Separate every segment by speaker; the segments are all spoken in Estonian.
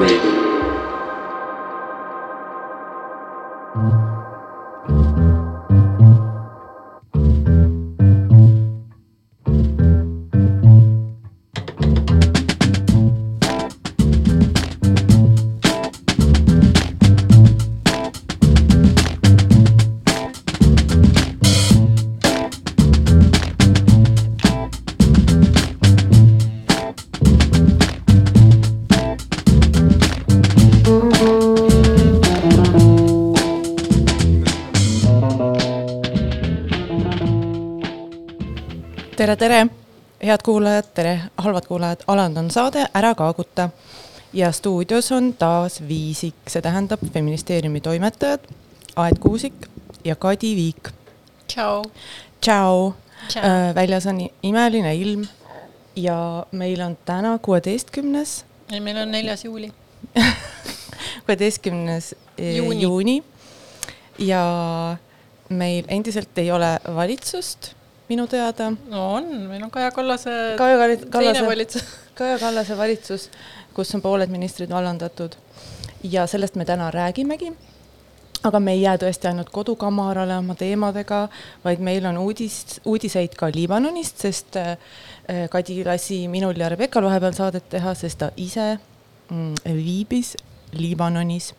Speaker 1: Radio.
Speaker 2: Tere, tere, head kuulajad, tere, halvad kuulajad, alanud on saade Ära kaaguta ja stuudios on taas Viisik, see tähendab feministeeriumi toimetajad Aet Kuusik ja Kadi Viik.
Speaker 3: tšau.
Speaker 2: tšau,
Speaker 3: Tšau.
Speaker 2: Äh, väljas on imeline ilm ja meil on täna kuueteistkümnes,
Speaker 3: ei, meil on neljas juuli.
Speaker 2: kuueteistkümnes eh,
Speaker 3: Juuni.
Speaker 2: juuni ja meil endiselt ei ole valitsust minu teada.
Speaker 3: no on, meil on Kaja Kallase
Speaker 2: Kaja Kallase
Speaker 3: valitsus.
Speaker 2: Kaja Kallase valitsus, kus on pooled ministrid vallandatud ja sellest me täna räägimegi. aga me ei jää tõesti ainult kodukamarale oma teemadega, vaid meil on uudis, uudiseid ka Liibanonist, sest äh, Kadi lasi minul ja Rebekal vahepeal saadet teha, sest ta ise mm, viibis Liibanonis,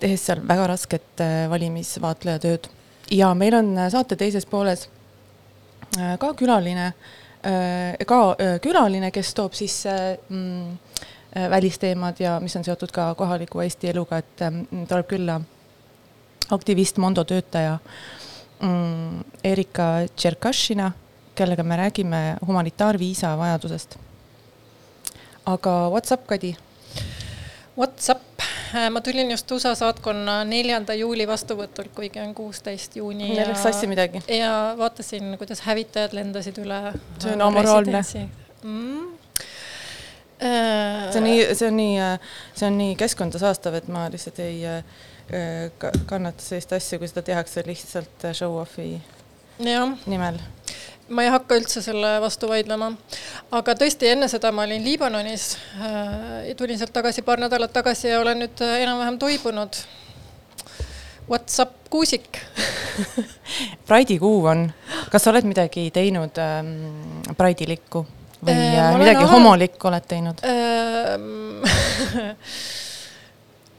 Speaker 2: tehes seal väga rasket äh, valimisvaatlejatööd. ja meil on äh, saate teises pooles äh, ka külaline, ka äh, külaline, kes toob sisse mm, äh, välisteemad ja mis on seotud ka kohaliku Eesti eluga, et mm, tuleb külla aktivist, Mondo töötaja mm, Erika Tšerkašina, kellega me räägime humanitaarviisa vajadusest. aga what's up, Kadi?
Speaker 3: What's up? Ma tulin just USA saatkonna neljanda juuli vastuvõtult, kuigi on kuusteist juuni.
Speaker 2: Neil läks sassi midagi.
Speaker 3: ja vaatasin, kuidas hävitajad lendasid üle.
Speaker 2: See on amoraalne.
Speaker 3: Mm.
Speaker 2: see on nii, see on nii, see on nii keskkonda saastav, et ma lihtsalt ei äh, ka- kannata sellist asja, kui seda tehakse lihtsalt äh, show-off'i nimel.
Speaker 3: Ma ei hakka üldse selle vastu vaidlema. aga tõesti, enne seda ma olin Liibanonis äh,. tulin sealt tagasi paar nädalat tagasi ja olen nüüd äh, enam-vähem toibunud. What's up, Kuusik
Speaker 2: Pride'i kuu on, kas sa oled midagi teinud ähm, Pride'ilikku või
Speaker 3: Äh,
Speaker 2: äh, midagi
Speaker 3: alal-
Speaker 2: homolikku oled teinud?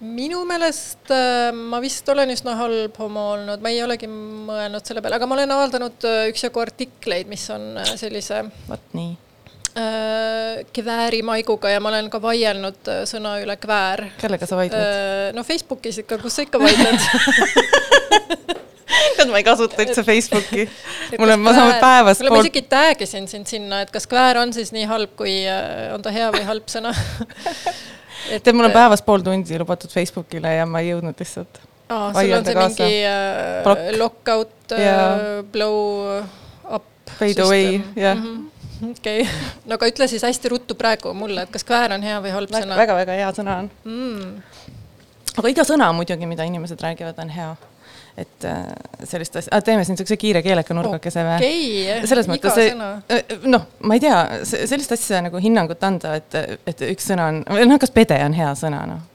Speaker 3: Minu meelest äh, ma vist olen üsna halb homo olnud, ma ei olegi mõelnud selle peale, aga ma olen avaldanud äh, üksjagu artikleid, mis on äh, sellise
Speaker 2: vot nii.
Speaker 3: äh, kväärimaiguga ja ma olen ka vaielnud sõna üle kväär.
Speaker 2: kellega sa vaidled?
Speaker 3: Äh, no Facebookis ikka, kus sa ikka vaidled
Speaker 2: tead, ma ei kasuta üldse Facebooki. mul on, ma saan päevas
Speaker 3: kuule, ma isegi tag isin sind sinna, et kas kväär on siis nii halb, kui on ta hea või halb sõna
Speaker 2: tead, mul on päevas pool tundi lubatud Facebookile ja ma ei jõudnud lihtsalt.
Speaker 3: aa, sul on see
Speaker 2: kaasa.
Speaker 3: mingi äh, lockout
Speaker 2: Jaa.
Speaker 3: äh, blow up.
Speaker 2: Fade away, jah.
Speaker 3: okei, no aga ütle siis hästi ruttu praegu mulle, et kas kväär on hea või halb sõna?
Speaker 2: väga-väga hea sõna on.
Speaker 3: Mm.
Speaker 2: aga iga sõna muidugi, mida inimesed räägivad, on hea. Et äh, sellist asja, teeme siin niisuguse kiire keeleka nurgakese või?
Speaker 3: okei,
Speaker 2: selles mõttes,
Speaker 3: sõna.
Speaker 2: noh, ma ei tea, sellist asja nagu hinnangut anda, et, et üks sõna on, noh, kas pede on hea sõna, noh.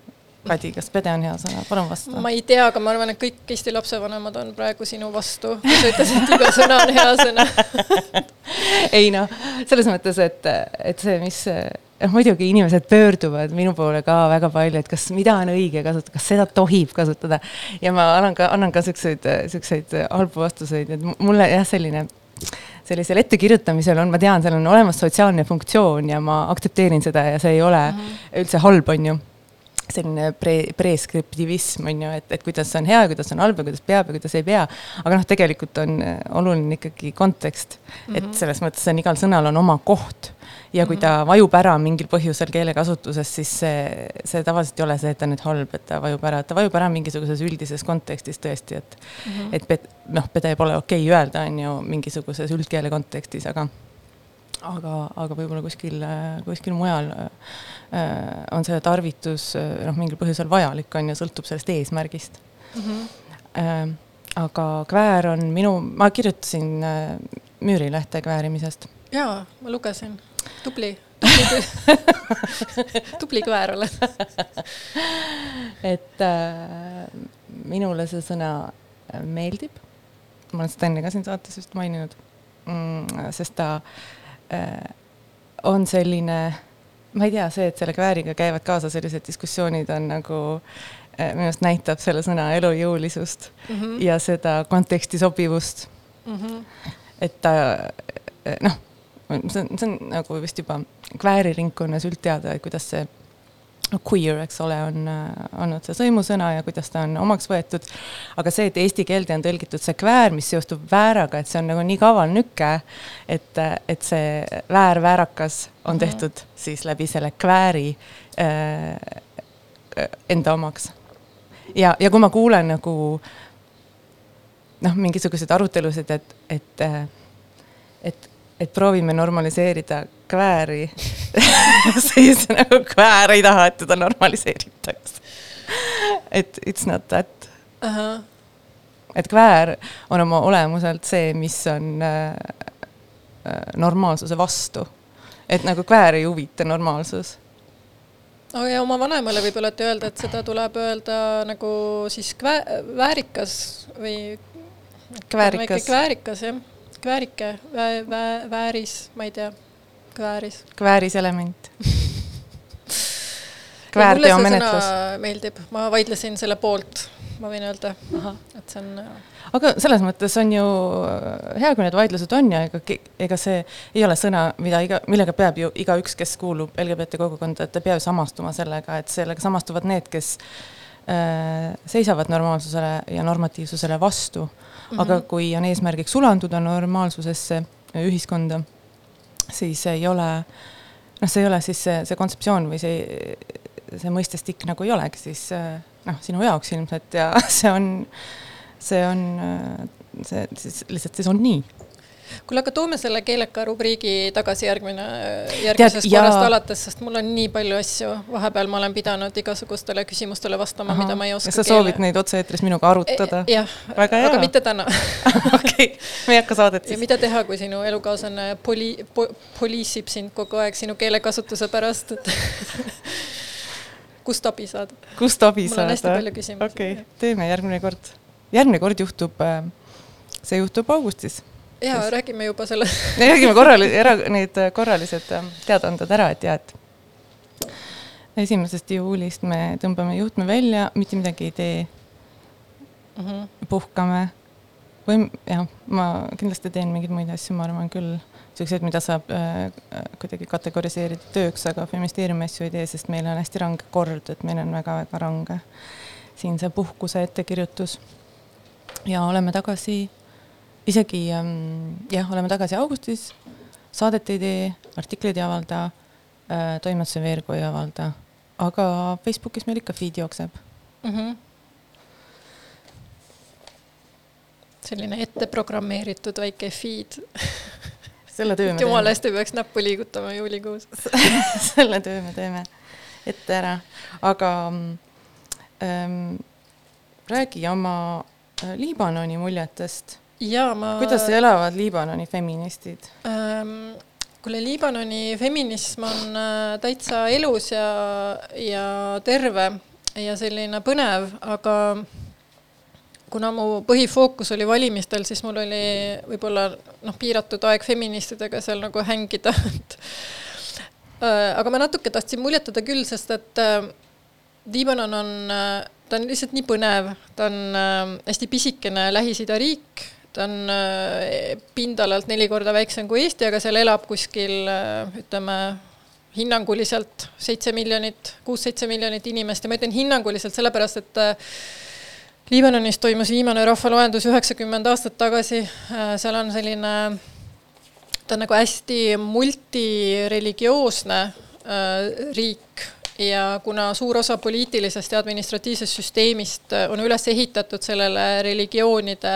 Speaker 2: Kadi, kas pede on hea sõna, palun vasta.
Speaker 3: ma ei tea, aga ma arvan, et kõik Eesti lapsevanemad on praegu sinu vastu, kui sa ütlesid, et iga sõna on hea sõna.
Speaker 2: ei noh, selles mõttes, et, et see, mis, noh muidugi inimesed pöörduvad minu poole ka väga palju, et kas, mida on õige kasutada, kas seda tohib kasutada. ja ma annan ka, annan ka siukseid, siukseid halbu vastuseid, et mulle jah, selline sellisel ettekirjutamisel on, ma tean, seal on olemas sotsiaalne funktsioon ja ma aktsepteerin seda ja see ei ole mm -hmm. üldse halb, on ju selline pre-, preskriptivism on ju, et, et kuidas on hea ja kuidas on halb ja kuidas peab ja kuidas ei pea. aga noh, tegelikult on äh, oluline ikkagi kontekst mm, -hmm. et selles mõttes on igal sõnal on oma koht. ja kui ta vajub ära mingil põhjusel keelekasutuses, siis see, see tavaliselt ei ole see, et ta nüüd halb, et ta vajub ära, ta vajub ära mingisuguses üldises kontekstis tõesti, et mm, -hmm. et pet, noh, pede pole okei okay öelda, on ju, mingisuguses üldkeele kontekstis, aga aga, aga võib-olla kuskil, kuskil mujal äh, on see tarvitus äh, noh, mingil põhjusel vajalik on ju, sõltub sellest eesmärgist mm. -hmm. Aga kväär on minu, ma kirjutasin müürilehte kväärimisest.
Speaker 3: jaa, ma lugesin, tubli, tubli, kväär oled
Speaker 2: et äh, minule see sõna meeldib. ma olen seda enne ka siin saates vist maininud mm,, sest ta äh, on selline, ma ei tea, see, et selle kvääriga käivad kaasa sellised diskussioonid on nagu äh, minu arust näitab selle sõna elujõulisust mm -hmm. ja seda konteksti sobivust mm. -hmm. et ta äh, noh, see on, see on nagu vist juba kvääriringkonnas üldteada, et kuidas see queer, eks ole, on olnud see sõimusõna ja kuidas ta on omaks võetud. aga see, et eesti keelde on tõlgitud see kväär, mis seostub vääraga, et see on nagu nii kaval nüke, et, et see väär-väärakas on mhm. tehtud mm -hmm. siis läbi selle kvääri äh, enda omaks. ja, ja kui ma kuulen nagu noh, mingisuguseid arutelusid, et, et, et, et proovime normaliseerida kvääri siis nagu kväär ei taha, et teda normaliseeritaks. et it's not that uh. -huh. et kväär on oma olemuselt see, mis on äh, äh, normaalsuse vastu. et nagu kväär ei huvita normaalsus
Speaker 3: oh ja oma vanemale võib alati öelda, et seda tuleb öelda nagu siis kvä-, väärikas või.
Speaker 2: kväärikas.
Speaker 3: kväärikas jah, kväärike vä,, vä, vääris, ma ei tea kvääris.
Speaker 2: kvääris element kväärteo menetlus.
Speaker 3: meeldib, ma vaidlesin selle poolt, ma võin öelda, et see on.
Speaker 2: aga selles mõttes on ju hea, kui need vaidlused on ja ega, ega see ei ole sõna, mida iga, millega peab ju igaüks, kes kuulub LGBT kogukonda, et ta peab samastuma sellega, et sellega samastuvad need, kes äh, seisavad normaalsusele ja normatiivsusele vastu. -hmm. aga kui on eesmärgiks sulanduda normaalsusesse ühiskonda siis ei ole, noh, see ei ole siis see, see kontseptsioon või see, see mõistestik nagu ei olegi siis noh, sinu jaoks ilmselt ja see on, see on, see siis lihtsalt siis on nii
Speaker 3: kuule, aga toome selle keeleka rubriigi tagasi järgmine, järgmisest Tead, korrast ja... alates, sest mul on nii palju asju, vahepeal ma olen pidanud igasugustele küsimustele vastama, mida ma ei oska.
Speaker 2: sa soovid keele. neid otse-eetris minuga arutada?
Speaker 3: E, jah, aga mitte täna
Speaker 2: okei, me ei hakka saadet
Speaker 3: siis. ja mida teha, kui sinu elukaaslane poli- po,, poliisib sind kogu aeg sinu keelekasutuse pärast, et kust abi saad?
Speaker 2: kust abi saad? mul on hästi palju küsimusi. okei okay., teeme järgmine kord. järgmine kord juhtub, äh, see juhtub augustis
Speaker 3: ja Just. räägime juba selle
Speaker 2: räägime korrali-, ära, need korralised ähm, teadaanded ära, et ja, et esimesest juulist me tõmbame juhtme välja, mitte midagi ei tee mm. -hmm. puhkame või jah, ma kindlasti teen mingeid muid asju, ma arvan küll, siukseid, mida saab äh, kuidagi kategoriseerida tööks, aga feministeeriumi asju ei tee, sest meil on hästi range kord, et meil on väga-väga range siin see puhkuse ettekirjutus. ja oleme tagasi isegi ähm, jah, oleme tagasi augustis, saadet ei tee, artikleid ei avalda äh,, toimetuse veergu ei avalda, aga Facebookis meil ikka feed jookseb. Mm. -hmm.
Speaker 3: selline ette programmeeritud väike feed.
Speaker 2: Selle töö me
Speaker 3: teeme. jumala eest ei peaks näppu liigutama juulikuus.
Speaker 2: Selle töö me teeme. Ette ära, aga ähm, räägi oma äh, Liibanoni muljetest
Speaker 3: jaa, ma.
Speaker 2: kuidas elavad Liibanoni feministid
Speaker 3: ähm,? kuule, Liibanoni feminism on äh, täitsa elus ja, ja terve ja selline põnev, aga kuna mu põhifookus oli valimistel, siis mul oli võib-olla noh, piiratud aeg feministidega seal nagu hängida, et äh, aga ma natuke tahtsin muljetada küll, sest et äh, Liibanon on, ta on lihtsalt nii põnev, ta on hästi pisikene Lähis-Ida riik ta on äh, pindalalt neli korda väiksem kui Eesti, aga seal elab kuskil äh, ütleme, hinnanguliselt seitse miljonit, kuus-seitse miljonit inimest. Ja ma ütlen hinnanguliselt sellepärast, et äh, Liibanonis toimus viimane rahvaloendus üheksakümmend aastat tagasi, seal on selline, ta on nagu hästi multireligioosne riik ja kuna suur osa poliitilisest ja administratiivsest süsteemist äh, on üles ehitatud sellele religioonide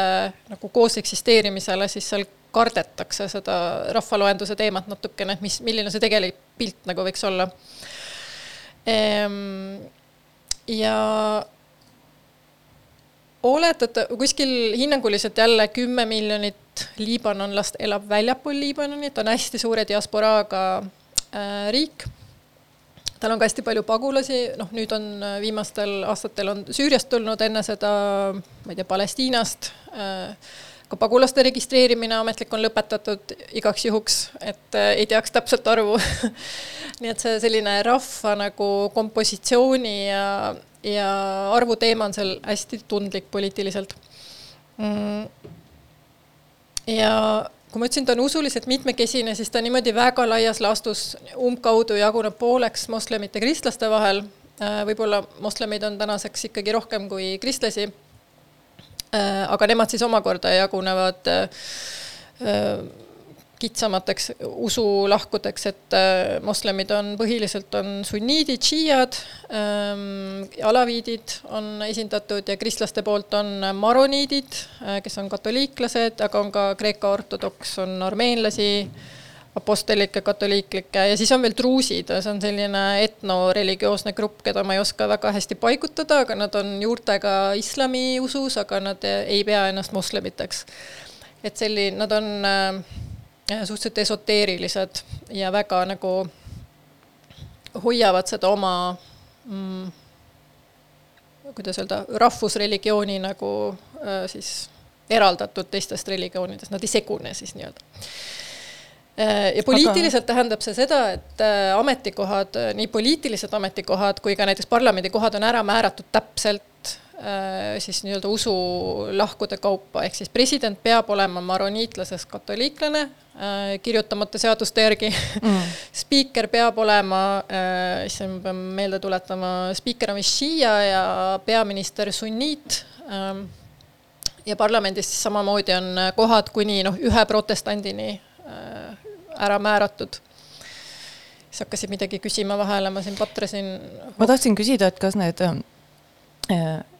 Speaker 3: nagu koos eksisteerimisele, siis seal kardetakse seda rahvaloenduse teemat natukene, et mis, milline see tegelik pilt nagu võiks olla. Ehm, ja oletada, kuskil hinnanguliselt jälle kümme miljonit liibanonlast elab väljapool Liibanoni, ta on hästi suure diasporaaga äh, riik tal on ka hästi palju pagulasi, noh, nüüd on äh, viimastel aastatel on Süüriast tulnud, enne seda, ma ei tea, Palestiinast. Äh, ka pagulaste registreerimine ametlik on lõpetatud igaks juhuks, et äh, ei teaks täpset arvu. Nii et see selline rahva nagu kompositsiooni ja, ja arvu teema on seal hästi tundlik poliitiliselt. Mm.. ja kui ma ütlesin, ta on usuliselt mitmekesine, siis ta niimoodi väga laias laastus umbkaudu jaguneb pooleks moslemite kristlaste vahel. Äh, võib-olla moslemeid on tänaseks ikkagi rohkem kui kristlasi. Äh, aga nemad siis omakorda jagunevad äh, kitsamateks usulahkudeks, et äh, moslemid on põhiliselt on sunniidid, šiiad ähm,, alaviidid on esindatud ja kristlaste poolt on maroniidid, äh, kes on katoliiklased, aga on ka Kreeka ortodoks, on armeenlasi, apostlikke, katoliiklikke ja siis on veel truusid, see on selline etnoreligioosne grupp, keda ma ei oska väga hästi paigutada, aga nad on juurtega islamiusus, aga nad ei pea ennast moslemiteks. et selline, nad on äh, suhteliselt esoteerilised ja väga nagu hoiavad seda oma mm, kuidas öelda, rahvusreligiooni nagu äh, siis eraldatud teistest religioonidest, nad ei segune siis nii-öelda. Äh, ja poliitiliselt Aga... tähendab see seda, et äh, ametikohad, nii poliitilised ametikohad kui ka näiteks parlamendikohad on ära määratud täpselt Äh, siis nii-öelda usulahkude kaupa, ehk siis president peab olema maroniitlasest katoliiklane, äh, kirjutamata seaduste järgi. Mm.. spiiker peab olema, äh, issand, ma pean meelde tuletama, spiiker on vist šiia ja peaminister sunniit. Ähm, ja parlamendis siis samamoodi on kohad kuni noh, ühe protestandini ära määratud. Siis hakkasid midagi küsima vahele, ma siin patresin.
Speaker 2: ma tahtsin küsida, et kas need Äh,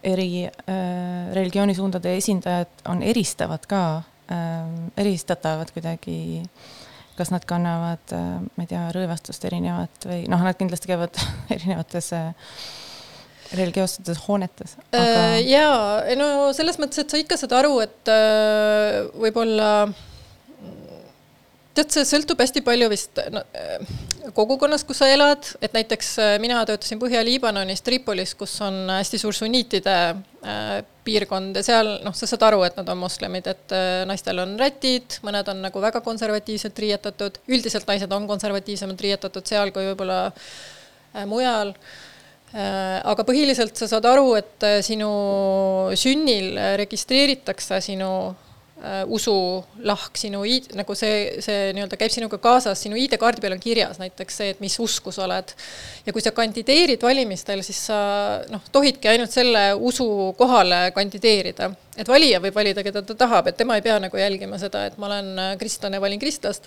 Speaker 2: eri äh, religioonisuundade esindajad on eristavad ka, ähm, eristatavad kuidagi, kas nad kannavad, äh, ma ei tea, rõivastust erinevat või noh, nad kindlasti käivad erinevates religioossetes hoonetes
Speaker 3: aga.... jaa, no selles mõttes, et sa ikka saad aru, et võib-olla tead, see sõltub hästi palju vist no, kogukonnast, kus sa elad, et näiteks äh, mina töötasin Põhja-Liibanonis Tripolis, kus on hästi suur sunniitide äh, piirkond ja seal noh, sa saad aru, et nad on moslemid, et äh, naistel on rätid, mõned on nagu väga konservatiivselt riietatud, üldiselt naised on konservatiivsemalt riietatud seal kui võib-olla äh, mujal äh,. aga põhiliselt sa saad aru, et äh, sinu sünnil registreeritakse sinu äh, usulahk, sinu ID, nagu see, see nii-öelda käib sinuga kaasas, sinu ID-kaardi peal on kirjas näiteks see, et mis usku sa oled. ja kui sa kandideerid valimistel, siis sa noh, tohidki ainult selle usu kohale kandideerida. et valija võib valida, keda ta tahab, et tema ei pea nagu jälgima seda, et ma olen äh, kristlane, valin kristlast.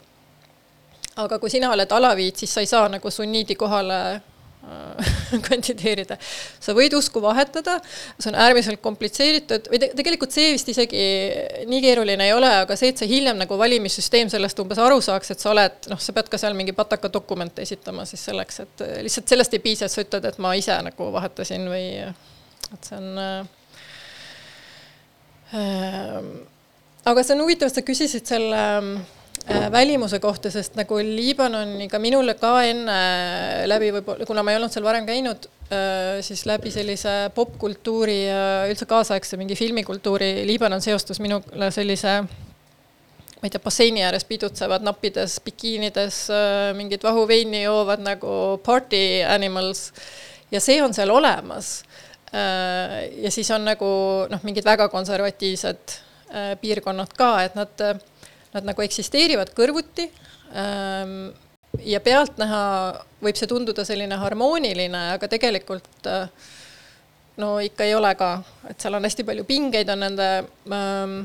Speaker 3: aga kui sina oled alaviit, siis sa ei saa nagu sunniidi kohale Äh, kandideerida. sa võid usku vahetada, see on äärmiselt komplitseeritud või te tegelikult see vist isegi nii keeruline ei ole, aga see, et see hiljem nagu valimissüsteem sellest umbes aru saaks, et sa oled, noh, sa pead ka seal mingi pataka dokumente esitama siis selleks, et lihtsalt sellest ei piisa, et sa ütled, et ma ise nagu vahetasin või et see on äh,. äh aga see on huvitav, et sa küsisid selle äh, Äh, välimuse kohta, sest nagu Liibanoniga minule ka enne läbi võib-olla, kuna ma ei olnud seal varem käinud, äh, siis läbi sellise popkultuuri ja üldse kaasaegse mingi filmikultuuri, Liibanon seostus minule sellise ma ei tea, basseini ääres pidutsevad nappides bikiinides äh, mingit vahuveini joovad nagu party animals ja see on seal olemas. ja siis on nagu noh, mingid väga konservatiivsed piirkonnad ka, et nad nad nagu eksisteerivad kõrvuti ähm, ja pealtnäha võib see tunduda selline harmooniline, aga tegelikult äh, no ikka ei ole ka, et seal on hästi palju pingeid, on nende ähm,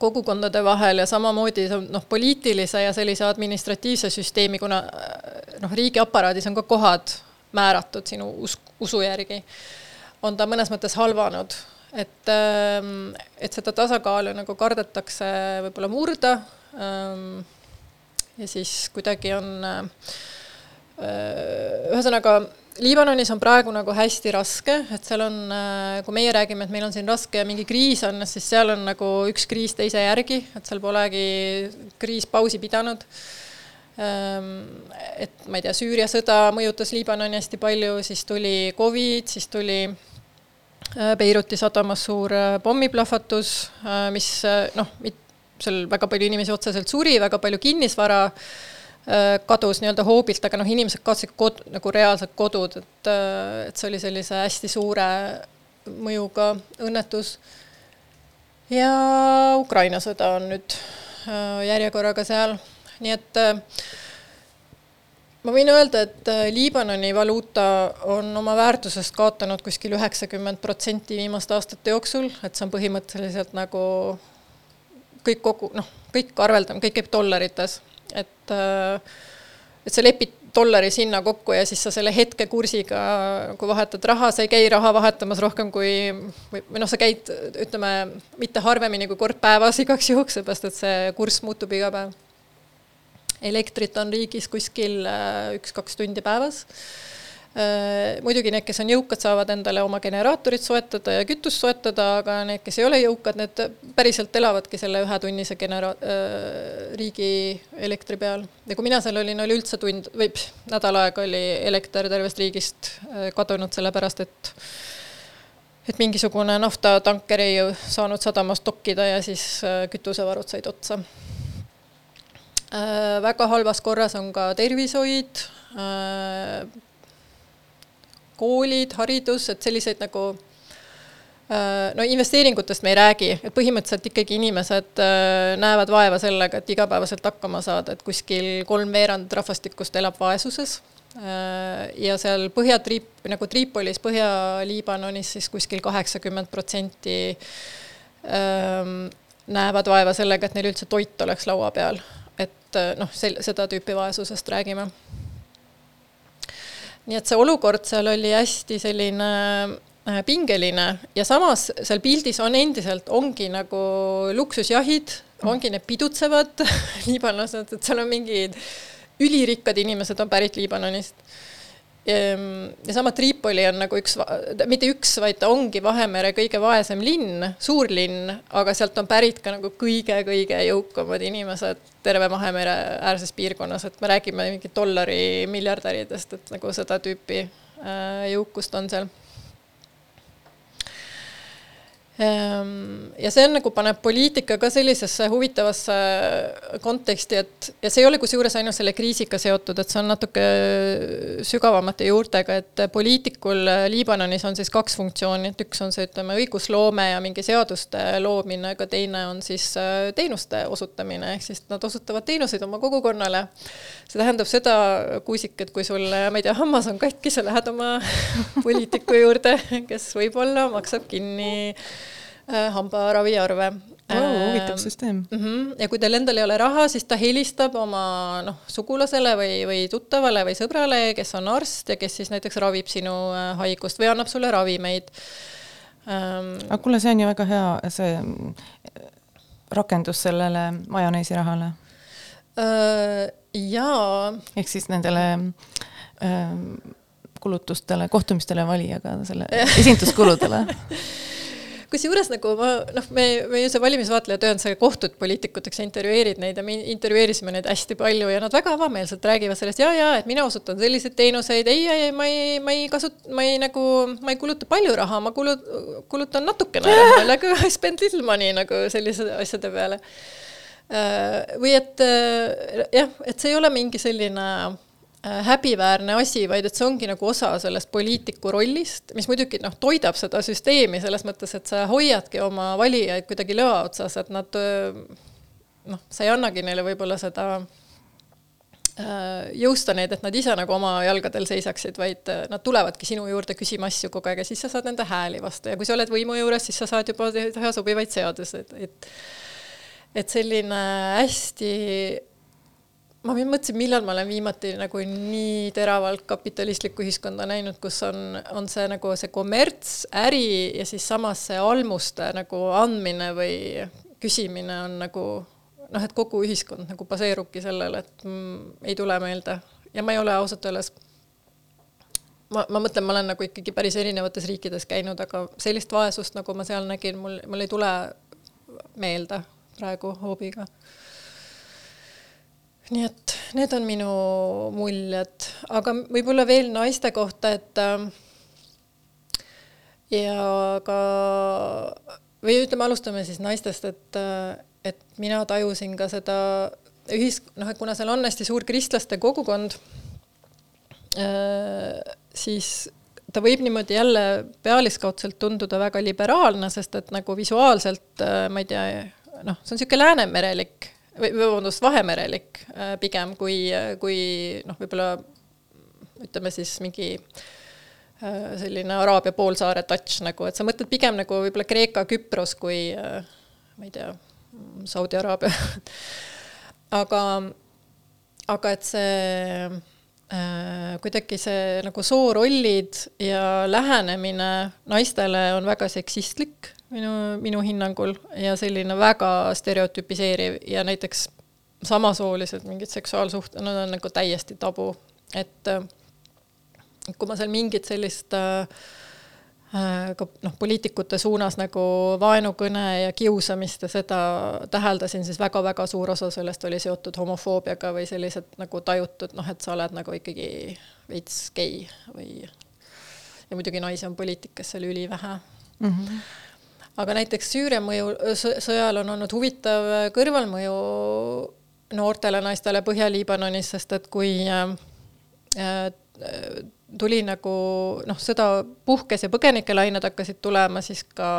Speaker 3: kogukondade vahel ja samamoodi noh, poliitilise ja sellise administratiivse süsteemi, kuna äh, noh, riigiaparaadis on ka kohad määratud sinu usk, usu järgi, on ta mõnes mõttes halvanud et, ähm, et seda tasakaalu nagu kardetakse võib-olla murda. Ähm, ja siis kuidagi on, äh, ühesõnaga Liibanonis on praegu nagu hästi raske, et seal on, kui meie räägime, et meil on siin raske ja mingi kriis on, siis seal on nagu üks kriis teise järgi, et seal polegi kriis pausi pidanud Ehm, et ma ei tea, Süüria sõda mõjutas Liibanoni hästi palju, siis tuli Covid, siis tuli äh, Beiruti sadamas suur äh, pommiplahvatus, äh, mis noh, seal väga palju inimesi otseselt suri, väga palju kinnisvara kadus nii-öelda hoobilt, aga noh, inimesed kaotasid kod-, nagu reaalselt kodud, et, et see oli sellise hästi suure mõjuga õnnetus. ja Ukraina sõda on nüüd järjekorraga seal nii et äh, ma võin öelda, et äh, Liibanoni valuuta on oma väärtusest kaotanud kuskil üheksakümmend protsenti viimaste aastate jooksul, et see on põhimõtteliselt nagu kõik kogu, noh, kõik arveldamine, kõik käib dollarites, et äh, et sa lepid dollari sinna kokku ja siis sa selle hetkekursiga, kui vahetad raha, sa ei käi raha vahetamas rohkem kui või, või noh, sa käid, ütleme, mitte harvemini kui kord päevas igaks juhuks, seepärast et see kurss muutub iga päev elektrit on riigis kuskil äh, üks-kaks tundi päevas. Äh, muidugi need, kes on jõukad, saavad endale oma generaatorit soetada ja kütust soetada, aga need, kes ei ole jõukad, need päriselt elavadki selle ühetunnise genera-, äh, riigi elektri peal. ja kui mina seal olin, oli üldse tund või pff, nädal aega oli elekter tervest riigist kadunud, sellepärast et et mingisugune naftatanker ei saanud sadamas dokkida ja siis kütusevarud said otsa väga halvas korras on ka tervishoid, äh, koolid, haridus, et selliseid nagu äh, no investeeringutest me ei räägi, et põhimõtteliselt ikkagi inimesed näevad vaeva sellega, et igapäevaselt hakkama saada, et kuskil kolmveerand rahvastikust elab vaesuses. ja seal Põhja-Triip-, nagu Tripolis, Põhja-Liibanonis siis kuskil kaheksakümmend protsenti ähm, näevad vaeva sellega, et neil üldse toit oleks laua peal et äh, noh, seda tüüpi vaesusest räägime. nii et see olukord seal oli hästi selline äh, pingeline ja samas seal pildis on endiselt, ongi nagu luksusjahid, ongi need pidutsevad liibanlased, et seal on mingid ülirikkad inimesed on pärit Liibanonist ja sama Tripoli on nagu üks, mitte üks, vaid ta ongi Vahemere kõige vaesem linn, suurlinn, aga sealt on pärit ka nagu kõige-kõige jõukamad inimesed terve Vahemere äärses piirkonnas, et me räägime mingi dollari miljardäridest, et nagu seda tüüpi äh, jõukust on seal. Ehm, ja see on nagu paneb poliitika ka sellisesse huvitavasse konteksti, et ja see ei ole kusjuures ainult selle kriisiga seotud, et see on natuke sügavamate juurtega, et poliitikul Liibanonis on siis kaks funktsiooni, et üks on see, ütleme, õigusloome ja mingi seaduste loomine, aga teine on siis äh, teenuste osutamine, ehk siis nad osutavad teenuseid oma kogukonnale. See tähendab seda, Kuusik, et kui sul, ma ei tea, hammas on katki, sa lähed oma poliitiku juurde, kes võib-olla maksab kinni Äh, hambaraviarve
Speaker 2: oh,. huvitav süsteem
Speaker 3: mm. -hmm. ja kui teil endal ei ole raha, siis ta helistab oma noh, sugulasele või, või tuttavale või sõbrale, kes on arst ja kes siis näiteks ravib sinu äh, haigust või annab sulle ravimeid
Speaker 2: ähm,. aga kuule, see on ju väga hea, see rakendus sellele majoneesirahale
Speaker 3: äh,. Jaa.
Speaker 2: ehk siis nendele äh, kulutustele, kohtumistele valijaga, selle esinduskuludele
Speaker 3: kusjuures nagu ma noh, me, meie see valimisvaatleja töö on see, kohtud poliitikuteks intervjueerid neid ja me intervjueerisime neid hästi palju ja nad väga avameelselt räägivad sellest ja, ja et mina osutan selliseid teenuseid, ei, ei, ma ei, ma ei kasut-, ma ei nagu, ma ei kuluta palju raha, ma kulu-, kulutan natukene raha, nagu I spend little money nagu selliste asjade peale. Äh, või et äh, jah, et see ei ole mingi selline Äh, häbiväärne asi, vaid et see ongi nagu osa sellest poliitiku rollist, mis muidugi noh, toidab seda süsteemi selles mõttes, et sa hoiadki oma valijaid kuidagi lõa otsas, et nad noh, sa ei annagi neile võib-olla seda jõusta neid, et nad ise nagu oma jalgadel seisaksid, vaid nad tulevadki sinu juurde küsima asju kogu aeg ja siis sa saad nende hääli vastu. Ja kui sa oled võimu juures, siis sa saad juba teha sobivaid seaduseid, et et selline hästi ma mõtlesin, millal ma olen viimati nagu nii teravalt kapitalistlikku ühiskonda näinud, kus on, on see nagu see kommerts, äri ja siis samas see almuste nagu andmine või küsimine on nagu noh, et kogu ühiskond nagu baseerubki sellele, et mm, ei tule meelde. Ja ma ei ole ausalt öeldes ma, ma mõtlen, ma olen nagu ikkagi päris erinevates riikides käinud, aga sellist vaesust, nagu ma seal nägin, mul, mul ei tule meelde praegu hoobiga. nii et need on minu muljed, aga võib-olla veel naiste kohta, et äh, ja ka või ütleme, alustame siis naistest, et, et mina tajusin ka seda ühis-, noh, et kuna seal on hästi suur kristlaste kogukond, siis ta võib niimoodi jälle pealiskaudselt tunduda väga liberaalne, sest et nagu visuaalselt ma ei tea, noh, see on niisugune läänemerelik või vabandust, vahemerelik pigem kui, kui noh, võib-olla ütleme siis mingi selline Araabia poolsaare touch nagu, et sa mõtled pigem nagu võib-olla Kreeka, Küpros kui ma ei tea, Saudi Araabia. Aga, aga et see Äh, kuidagi see nagu soorollid ja lähenemine naistele on väga seksistlik minu, minu hinnangul ja selline väga stereotüpiseeriv ja näiteks samasoolised mingid seksuaalsuhted, nad on nagu täiesti tabu, et kui ma seal mingit sellist äh, Äh, ka noh, poliitikute suunas nagu vaenukõne ja kiusamist ja seda täheldasin, siis väga-väga suur osa sellest oli seotud homofoobiaga või sellised nagu tajutud noh, et sa oled nagu ikkagi veits gei või ja muidugi naisi on poliitikas seal ülivähe mm. -hmm. Aga näiteks Süüria mõju, sõjal on olnud huvitav kõrvalmõju noortele naistele Põhja-Liibanonis, sest et kui äh, äh, tuli nagu noh, sõda puhkes ja põgenikelained hakkasid tulema, siis ka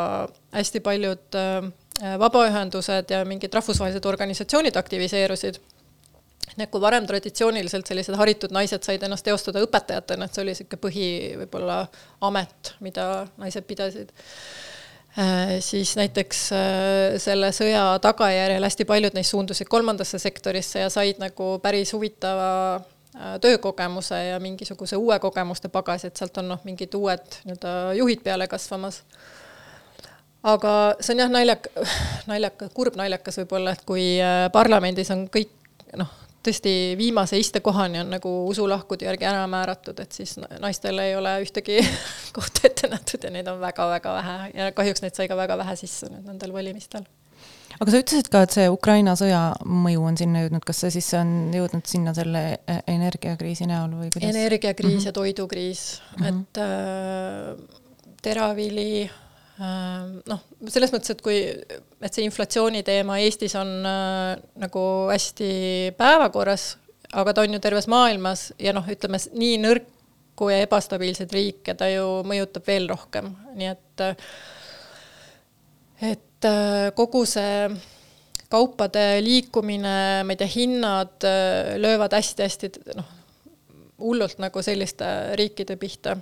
Speaker 3: hästi paljud äh, vabaühendused ja mingid rahvusvahelised organisatsioonid aktiviseerusid. nii et kui varem traditsiooniliselt sellised haritud naised said ennast teostada õpetajatena, et see oli niisugune põhi võib-olla amet, mida naised pidasid äh,, siis näiteks äh, selle sõja tagajärjel hästi paljud neist suundusid kolmandasse sektorisse ja said nagu päris huvitava Äh, töökogemuse ja mingisuguse uue kogemuste pagasi, et sealt on noh, mingid uued nii-öelda juhid peale kasvamas. aga see on jah, naljak-, naljakas, kurb naljakas võib-olla, et kui äh, parlamendis on kõik noh, tõesti viimase istekohani on nagu usulahkude järgi ära määratud, et siis naistel ei ole ühtegi kohta ette nähtud ja neid on väga-väga vähe ja kahjuks neid sai ka väga vähe sisse nüüd nendel valimistel
Speaker 2: aga sa ütlesid ka, et see Ukraina sõja mõju on sinna jõudnud, kas see siis on jõudnud sinna selle e, energiakriisi näol või kuidas?
Speaker 3: energiakriis mm -hmm. ja toidukriis mm, -hmm. et äh, teravili äh, noh, selles mõttes, et kui, et see inflatsiooni teema Eestis on äh, nagu hästi päevakorras, aga ta on ju terves maailmas ja noh, ütleme nii nõrku ja ebastabiilseid riike ta ju mõjutab veel rohkem, nii et äh, et äh, kogu see kaupade liikumine, ma ei tea, hinnad äh, löövad hästi-hästi noh, hullult nagu selliste riikide pihta.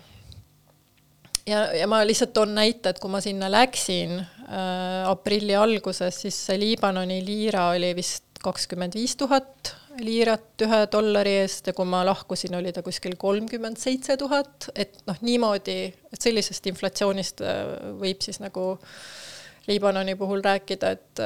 Speaker 3: Ja, ja ma lihtsalt toon näite, et kui ma sinna läksin äh, aprilli alguses, siis see Liibanoni liira oli vist kakskümmend viis tuhat liirat ühe dollari eest ja kui ma lahkusin, oli ta kuskil kolmkümmend seitse tuhat, et noh, niimoodi, et sellisest inflatsioonist äh, võib siis nagu äh, Liibanoni puhul rääkida, et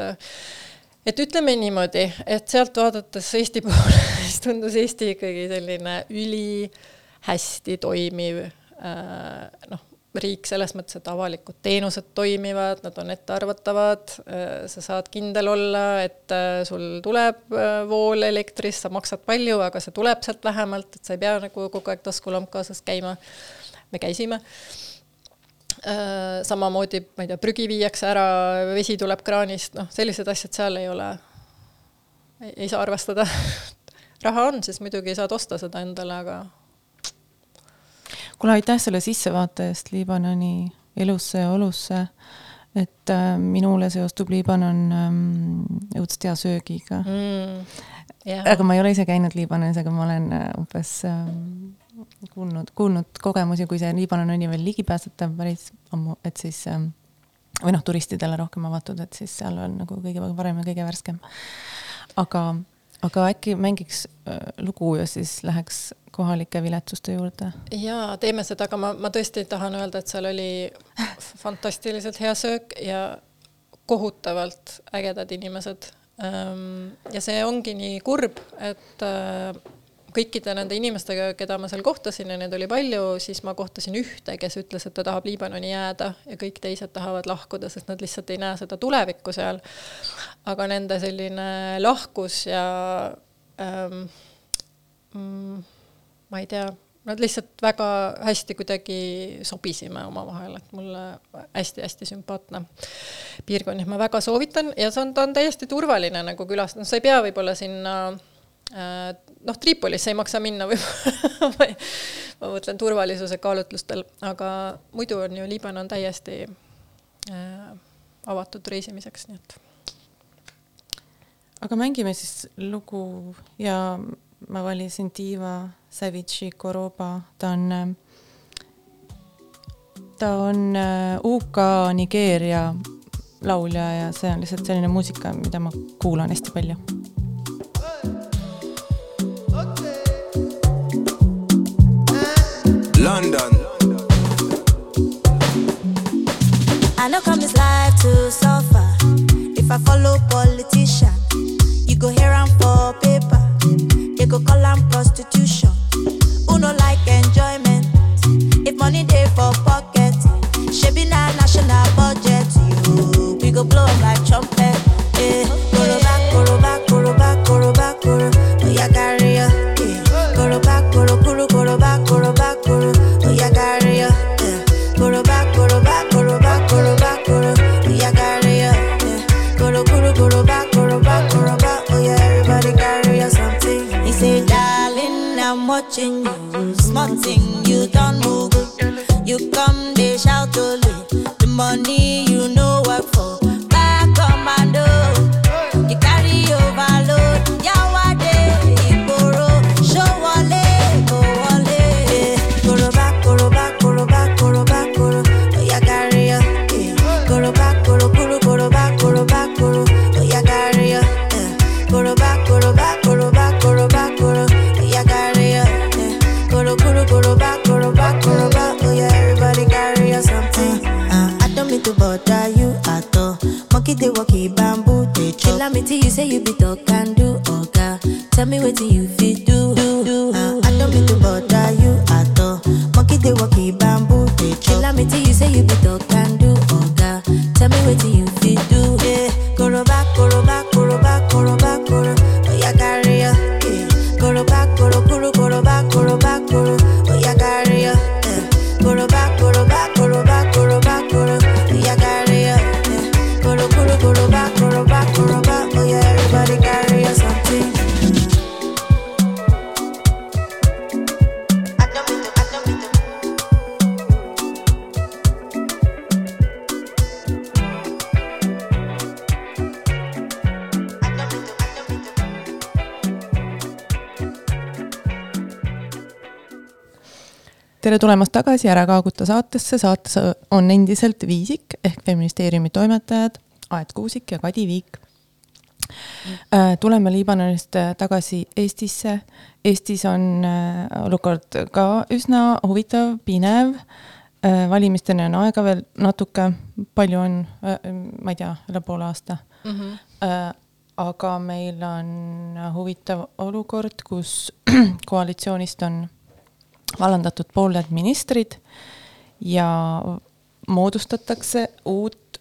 Speaker 3: et ütleme niimoodi, et sealt vaadates Eesti poole, siis tundus Eesti ikkagi selline ülihästi toimiv äh, noh, riik selles mõttes, et avalikud teenused toimivad, nad on ettearvatavad, äh, sa saad kindel olla, et äh, sul tuleb vool elektrist, sa maksad palju, aga see tuleb sealt vähemalt, et sa ei pea nagu kogu aeg taskulamp kaasas käima. me käisime Äh, samamoodi, ma ei tea, prügi viiakse ära, vesi tuleb kraanist, noh, sellised asjad seal ei ole, ei saa arvestada raha on, siis muidugi saad osta seda endale, aga.
Speaker 2: Kuule, aitäh selle sissevaate eest Liibanoni elusse ja olusse. et äh, minule seostub Liibanon ähm, õudselt hea söögiga mm,. Yeah. aga ma ei ole ise käinud Liibanonis, aga ma olen äh, umbes ähm, kuulnud, kuulnud kogemusi, kui see Liibanon oli veel ligipääsetav päris ammu, et siis ähm, või noh, turistidele rohkem avatud, et siis seal on nagu kõige parem ja kõige värskem. aga, aga äkki mängiks äh, lugu ja siis läheks kohalike viletsuste juurde?
Speaker 3: jaa, teeme seda, aga ma, ma tõesti tahan öelda, et seal oli fantastiliselt hea söök ja kohutavalt ägedad inimesed. Ähm, ja see ongi nii kurb, et äh, kõikide nende inimestega, keda ma seal kohtasin ja neid oli palju, siis ma kohtasin ühte, kes ütles, et ta tahab Liibanoni jääda ja kõik teised tahavad lahkuda, sest nad lihtsalt ei näe seda tulevikku seal. aga nende selline lahkus ja ähm, mm, ma ei tea, nad lihtsalt väga hästi kuidagi sobisime omavahel, et mulle hästi-hästi sümpaatne piirkond, et ma väga soovitan ja see on, ta on täiesti turvaline nagu külastada, sa ei pea võib-olla sinna äh, noh, Tripolisse ei maksa minna võib-olla ma mõtlen turvalisuse kaalutlustel, aga muidu on ju Liibanon täiesti äh, avatud reisimiseks, nii et.
Speaker 2: aga mängime siis lugu ja ma valisin Diva Savitsi Koroba, ta on, ta on äh, UK Nigeeria laulja ja see on lihtsalt selline muusika, mida ma kuulan hästi palju.
Speaker 4: Bother you at all. Monkey they walkie bamboo they chop. Tell me till you say you be talk and
Speaker 2: tere tulemast tagasi Ära kaaguta saatesse, saates on endiselt Viisik ehk feministeeriumi toimetajad Aet Kuusik ja Kadi Viik. tuleme Liibanonist äh, tagasi Eestisse. Eestis on äh, olukord ka üsna huvitav, pinev. valimisteni on aega veel natuke, palju on, ma ei tea, üle poole aasta
Speaker 3: mm. -hmm.
Speaker 2: aga meil on huvitav olukord, kus koalitsioonist on vallandatud pooled ministrid ja moodustatakse uut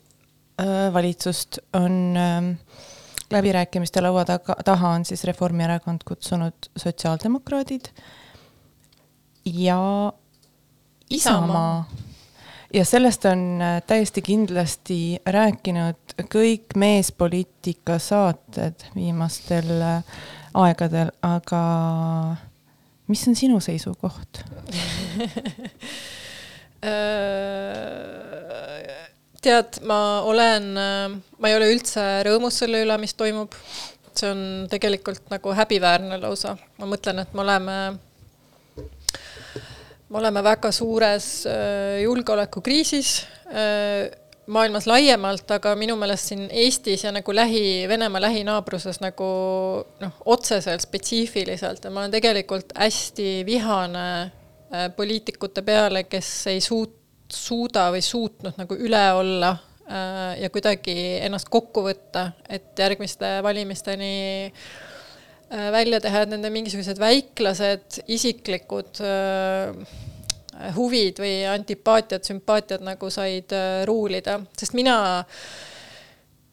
Speaker 2: äh, valitsust, on äh, läbirääkimiste laua taga, taha on siis Reformierakond kutsunud sotsiaaldemokraadid ja Isamaa, ja sellest on täiesti kindlasti rääkinud kõik meespoliitika saated viimastel aegadel, aga mis on sinu seisukoht?
Speaker 3: Äh, tead, ma olen, ma ei ole üldse rõõmus selle üle, mis toimub. see on tegelikult nagu häbiväärne lausa. ma mõtlen, et me oleme, me oleme väga suures äh, julgeolekukriisis äh, maailmas laiemalt, aga minu meelest siin Eestis ja nagu lähi, Venemaa lähinaabruses nagu noh, otseselt spetsiifiliselt ja ma olen tegelikult hästi vihane äh, poliitikute peale, kes ei suut-, suuda või suutnud nagu üle olla äh, ja kuidagi ennast kokku võtta, et järgmiste valimisteni äh, välja teha, et nende mingisugused väiklased isiklikud äh, huvid või antipaatiad, sümpaatiad nagu said äh, ruulida, sest mina,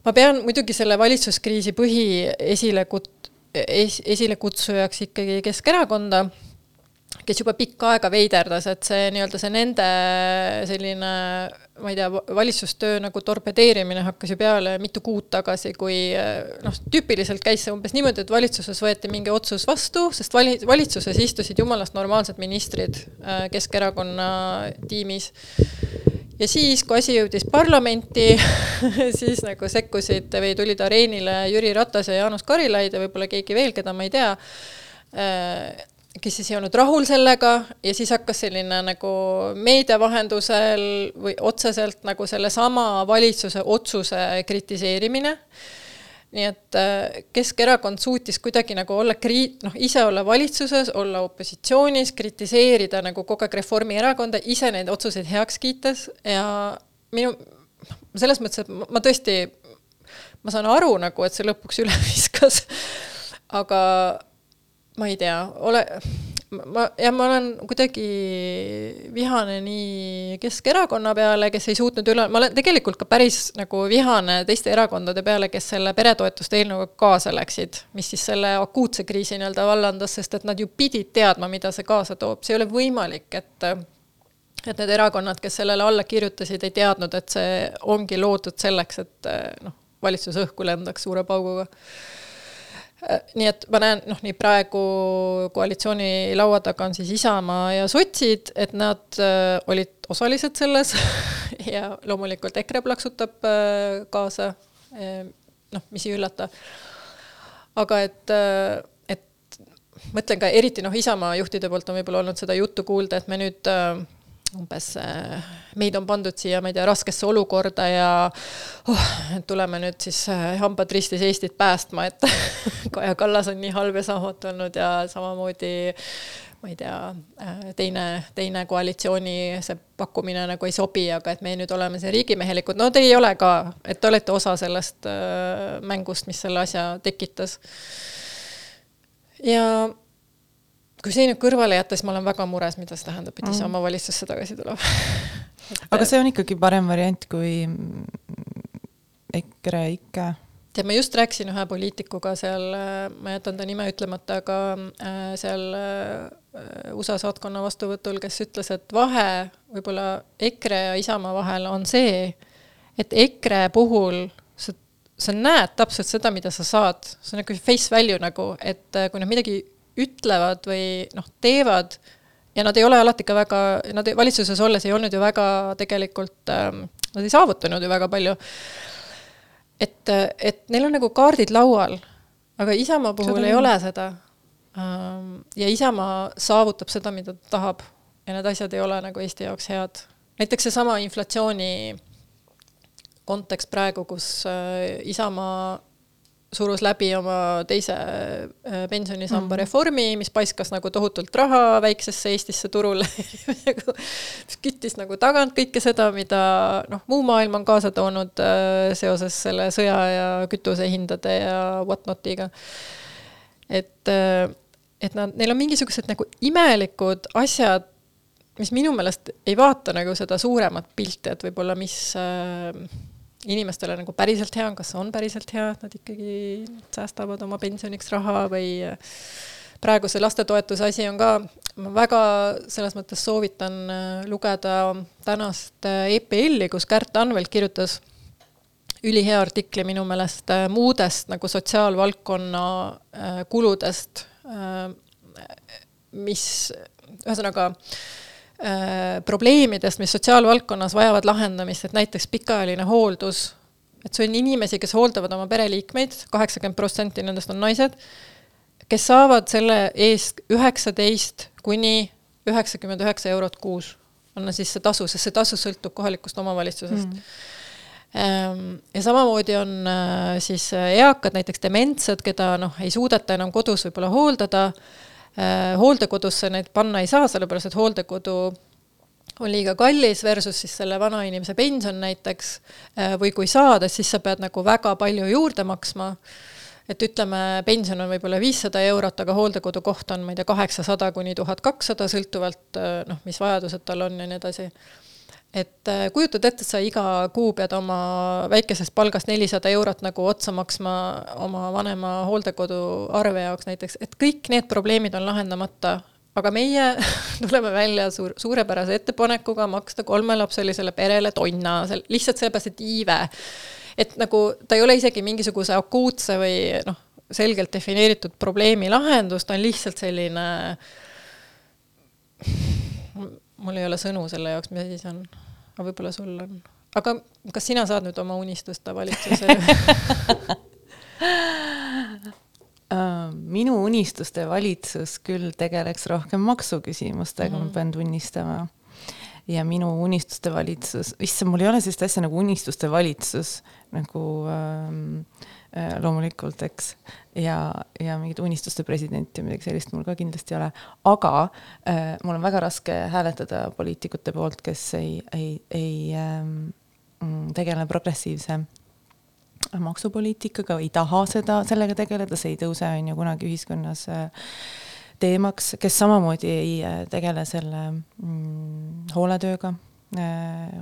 Speaker 3: ma pean muidugi selle valitsuskriisi põhi esile kut-, es-, esilekutsujaks ikkagi Keskerakonda kes juba pikka aega veiderdas, et see nii-öelda see nende selline, ma ei tea, valitsustöö nagu torpedeerimine hakkas ju peale mitu kuud tagasi, kui noh, tüüpiliselt käis see umbes niimoodi, et valitsuses võeti mingi otsus vastu, sest vali-, valitsuses istusid jumalast normaalsed ministrid äh, Keskerakonna tiimis. ja siis, kui asi jõudis parlamenti siis nagu sekkusid või tulid areenile Jüri Ratas ja Jaanus Karilaid ja võib-olla keegi veel, keda ma ei tea äh, kes siis ei olnud rahul sellega ja siis hakkas selline nagu meedia vahendusel või otseselt nagu sellesama valitsuse otsuse kritiseerimine. nii et äh, Keskerakond suutis kuidagi nagu olla kri-, noh, ise olla valitsuses, olla opositsioonis, kritiseerida nagu kogu aeg Reformierakonda, ise neid otsuseid heaks kiites ja minu, selles mõttes, et ma tõesti, ma saan aru nagu, et see lõpuks üle viskas, aga ma ei tea, ole, ma, jah, ma olen kuidagi vihane nii Keskerakonna peale, kes ei suutnud üle, ma olen tegelikult ka päris nagu vihane teiste erakondade peale, kes selle peretoetuste eelnõuga kaasa läksid, mis siis selle akuutse kriisi nii-öelda vallandas, sest et nad ju pidid teadma, mida see kaasa toob, see ei ole võimalik, et et need erakonnad, kes sellele alla kirjutasid, ei teadnud, et see ongi loodud selleks, et noh, valitsus õhku lendaks suure pauguga nii et ma näen, noh, nii praegu koalitsiooni laua taga on siis Isamaa ja sotsid, et nad äh, olid osalised selles ja loomulikult EKRE plaksutab äh, kaasa äh,, noh, mis ei üllata. aga et äh,, et mõtlen ka eriti noh, Isamaa juhtide poolt on võib-olla olnud seda juttu kuulda, et me nüüd äh, umbes äh, meid on pandud siia, ma ei tea, raskesse olukorda ja oh, tuleme nüüd siis äh, hambad ristis Eestit päästma, et Kaja Kallas on nii halb ja saamatu olnud ja samamoodi ma ei tea, äh, teine, teine koalitsiooni see pakkumine nagu ei sobi, aga et me nüüd oleme siin riigimehelikud, no te ei ole ka, et te olete osa sellest mängust, mis selle asja tekitas. ja kui see nüüd kõrvale jätta, siis ma olen väga mures, mida see tähendab, et Isamaa mm. valitsusse tagasi tuleb
Speaker 2: aga see on ikkagi parem variant kui EKRE ikka.
Speaker 3: tead, ma just rääkisin ühe poliitikuga seal, ma jätan ta nime ütlemata, aga äh, seal äh, USA saatkonna vastuvõtul, kes ütles, et vahe võib-olla EKRE ja Isamaa vahel on see, et EKRE puhul sa, sa näed täpselt seda, mida sa saad, see on nagu face value nagu, et äh, kui nad midagi ütlevad või noh, teevad ja nad ei ole alati ka väga, nad valitsuses olles ei olnud ju väga tegelikult ähm,, nad ei saavutanud ju väga palju. et, et neil on nagu kaardid laual, aga Isamaa puhul seda ei ole seda ähm,. ja Isamaa saavutab seda, mida ta tahab ja need asjad ei ole nagu Eesti jaoks head. näiteks seesama inflatsiooni kontekst praegu, kus äh, Isamaa surus läbi oma teise äh, pensionisamba mm -hmm. reformi, mis paiskas nagu tohutult raha väiksesse Eestisse turule küttis nagu tagant kõike seda, mida noh, muu maailm on kaasa toonud äh, seoses selle sõja ja kütusehindade ja whatnotiga. et, äh, et nad, neil on mingisugused nagu imelikud asjad, mis minu meelest ei vaata nagu seda suuremat pilti, et võib-olla mis äh, inimestele nagu päriselt hea on, kas on päriselt hea, et nad ikkagi säästavad oma pensioniks raha või praegu see lastetoetuse asi on ka, ma väga selles mõttes soovitan äh, lugeda tänast EPL-i, kus Kärt Anvelt kirjutas ülihea artikli minu meelest muudest nagu sotsiaalvaldkonna kuludest, mis ühesõnaga Äh, probleemidest, mis sotsiaalvaldkonnas vajavad lahendamist, et näiteks pikaajaline hooldus, et see on inimesi, kes hooldavad oma pereliikmeid, kaheksakümmend protsenti nendest on naised, kes saavad selle eest üheksateist kuni üheksakümmend üheksa eurot kuus, on siis see tasu, sest see tasu sõltub kohalikust omavalitsusest mm. -hmm. Ja samamoodi on äh, siis eakad, näiteks dementsed, keda noh, ei suudeta enam kodus võib-olla hooldada Äh, hooldekodusse neid panna ei saa, sellepärast et hooldekodu on liiga kallis versus siis selle vanainimese pension näiteks, äh, või kui saad, et siis sa pead nagu väga palju juurde maksma. Et ütleme, pension on võib-olla viissada eurot, aga hooldekodukoht on, ma ei tea, kaheksasada kuni tuhat kakssada, sõltuvalt noh, mis vajadused tal on ja nii edasi et äh, kujutad ette, et sa iga kuu pead oma väikesest palgast nelisada eurot nagu otsa maksma oma vanema hooldekodu arve jaoks näiteks, et kõik need probleemid on lahendamata, aga meie tuleme välja suur, suurepärase ettepanekuga maksta kolmelapselisele perele tonna, lihtsalt sellepärast, et iive. et nagu ta ei ole isegi mingisuguse akuutse või noh, selgelt defineeritud probleemi lahendus, ta on lihtsalt selline mul ei ole sõnu selle jaoks, mis asi see on, aga võib-olla sul on. aga kas sina saad nüüd oma unistuste valitsuse
Speaker 2: äh, minu unistuste valitsus küll tegeleks rohkem maksuküsimustega mm, ma pean tunnistama. ja minu unistuste valitsus, issand, mul ei ole sellist asja nagu unistuste valitsus nagu ähm, Äh, loomulikult, eks. ja, ja mingit unistuste presidenti ja midagi sellist mul ka kindlasti ei ole, aga äh, mul on väga raske hääletada poliitikute poolt, kes ei, ei, ei ähm, tegele progressiivse maksupoliitikaga, ei taha seda, sellega tegeleda, see ei tõuse, on ju, kunagi ühiskonnas äh, teemaks, kes samamoodi ei äh, tegele selle mm, hooletööga Äh,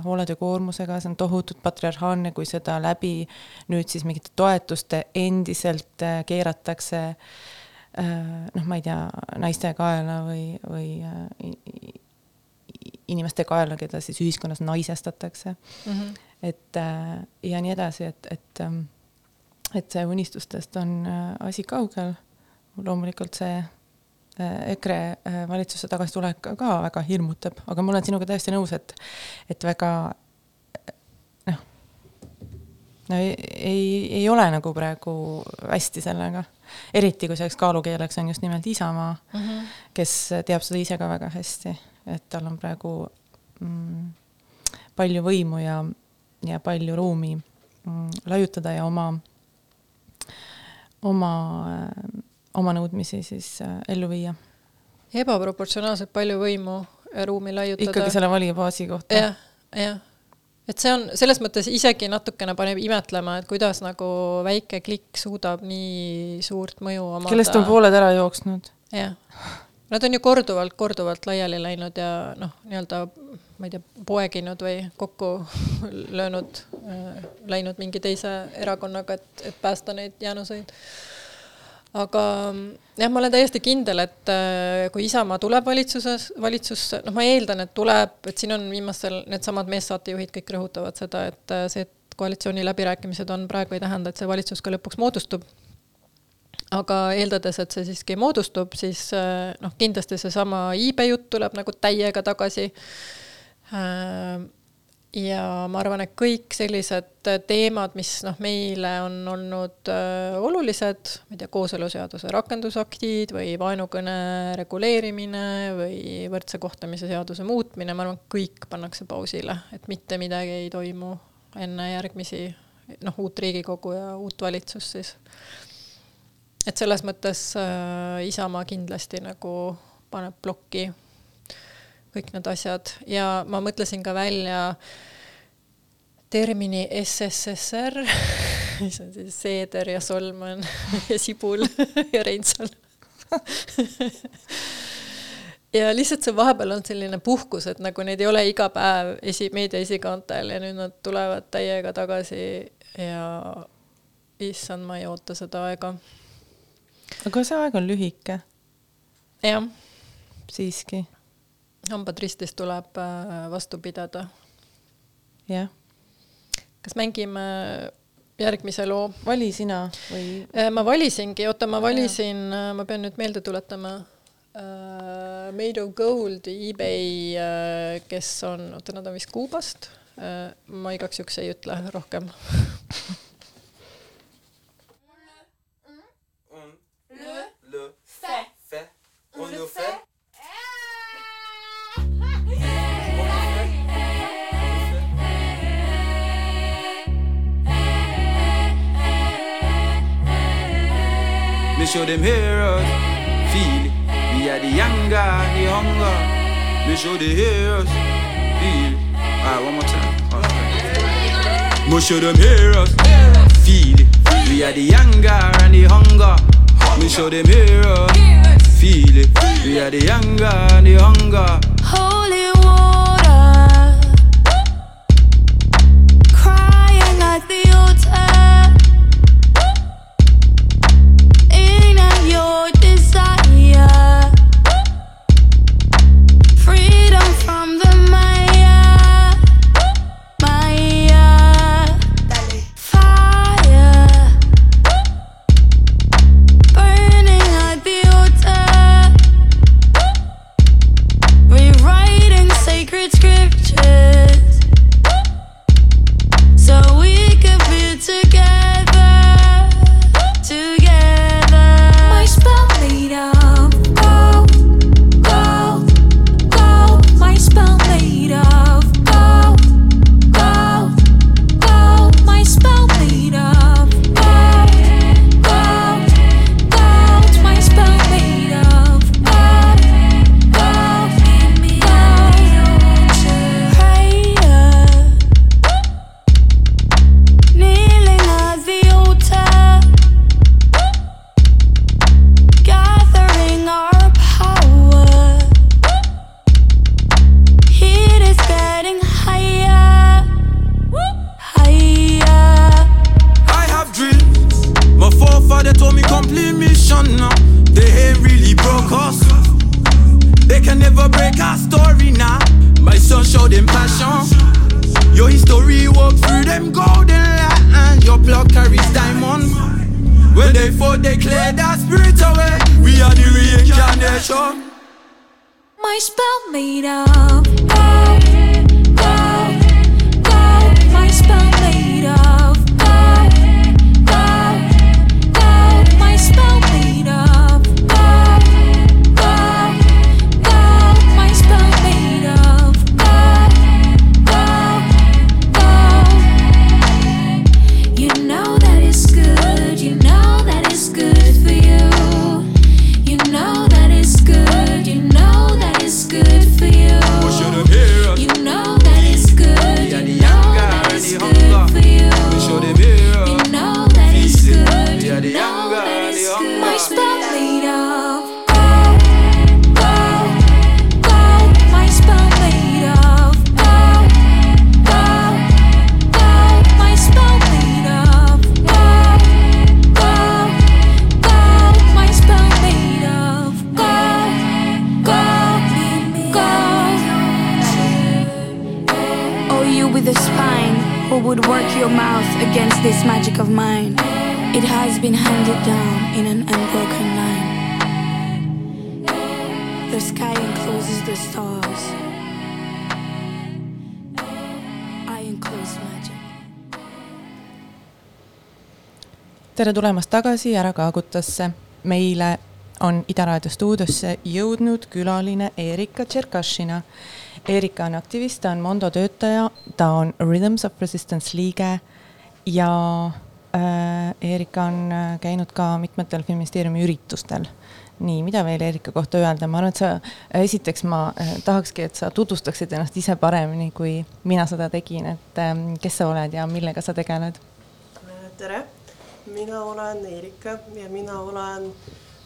Speaker 2: hooletöökoormusega, see on tohutult patriarhaalne, kui seda läbi nüüd siis mingite toetuste endiselt äh, keeratakse äh, noh, ma ei tea, naiste kaela või, või inimeste kaela, keda siis ühiskonnas naisestatakse mm. -hmm. et ja nii edasi, et, et, ähm, et see unistustest on asi kaugel. loomulikult see Äh, EKRE äh, valitsusse tagasitulek ka, ka väga hirmutab, aga ma olen sinuga täiesti nõus, et, et väga noh, no ei, ei, ei ole nagu praegu hästi sellega. eriti kui selleks kaalukeeleks on just nimelt Isamaa mm, -hmm. kes teab seda ise ka väga hästi, et tal on praegu mm, palju võimu ja, ja palju ruumi mm, laiutada ja oma, oma äh, oma nõudmisi siis äh, ellu viia.
Speaker 3: ebaproportsionaalselt palju võimu ruumi laiutada.
Speaker 2: ikkagi selle valijabaasi kohta
Speaker 3: ja,. jah, jah. et see on selles mõttes isegi natukene paneb imetlema, et kuidas nagu väike klikk suudab nii suurt mõju omada.
Speaker 2: kellest on pooled ära jooksnud.
Speaker 3: jah. Nad on ju korduvalt, korduvalt laiali läinud ja noh, nii-öelda ma ei tea, poeginud või kokku löönud äh,, läinud mingi teise erakonnaga, et, et päästa neid jäänuseid aga jah, ma olen täiesti kindel, et äh, kui Isamaa tuleb valitsuses, valitsusse, noh, ma eeldan, et tuleb, et siin on viimastel needsamad meessaatejuhid kõik rõhutavad seda, et äh, see, et koalitsiooni läbirääkimised on praegu, ei tähenda, et see valitsus ka lõpuks moodustub. aga eeldades, et see siiski moodustub, siis äh, noh, kindlasti seesama iibe jutt tuleb nagu täiega tagasi ja ma arvan, et kõik sellised teemad, mis noh, meile on olnud äh, olulised, ma ei tea, kooseluseaduse rakendusaktid või vaenukõne reguleerimine või võrdse kohtlemise seaduse muutmine, ma arvan, kõik pannakse pausile, et mitte midagi ei toimu enne järgmisi noh, uut Riigikogu ja uut valitsust siis. et selles mõttes äh, Isamaa kindlasti nagu paneb plokki kõik need asjad ja ma mõtlesin ka välja termini SSSR, mis on siis Seeder ja Solman ja Sibul ja Reinsalu ja lihtsalt see vahepeal on selline puhkus, et nagu neid ei ole iga päev esi, meedia esikaantel ja nüüd nad tulevad täiega tagasi ja issand, ma ei oota seda aega.
Speaker 2: aga see aeg on lühike.
Speaker 3: jah.
Speaker 2: siiski
Speaker 3: hambad ristis tuleb äh, vastu pidada.
Speaker 2: jah.
Speaker 3: kas mängime järgmise loo?
Speaker 2: vali sina või?
Speaker 3: Äh, ma valisingi, oota, ma valisin, äh, ma pean nüüd meelde tuletama uh,. Made of Gold, eBay uh,, kes on, oota, nad on vist Kuubast uh,. ma igaks juhuks ei ütle rohkem le, le, fait, fait, on le fait. Me show them heroes, uh, feel it. We are the younger, the hunger. Me show the heroes, uh, feel it. Alright, one more time. Me show them heroes, uh, feel it.
Speaker 5: We are the anger and the hunger. Me show them mirror, feel it. We are the anger and the hunger.
Speaker 2: Tere tulemast tagasi Ära kaagutasse. meile on Ida Raadio stuudiosse jõudnud külaline Erika Tšerkašina. Erika on aktivist, ta on Mondo töötaja, ta on Rhythms of Resistance liige ja äh, Erika on äh, käinud ka mitmetel Filmiministeeriumi üritustel. nii, mida veel Erika kohta öelda, ma arvan, et sa, esiteks ma äh, tahakski, et sa tutvustaksid ennast ise paremini, kui mina seda tegin, et ähm, kes sa oled ja millega sa tegeled
Speaker 6: tere, mina olen Erika ja mina olen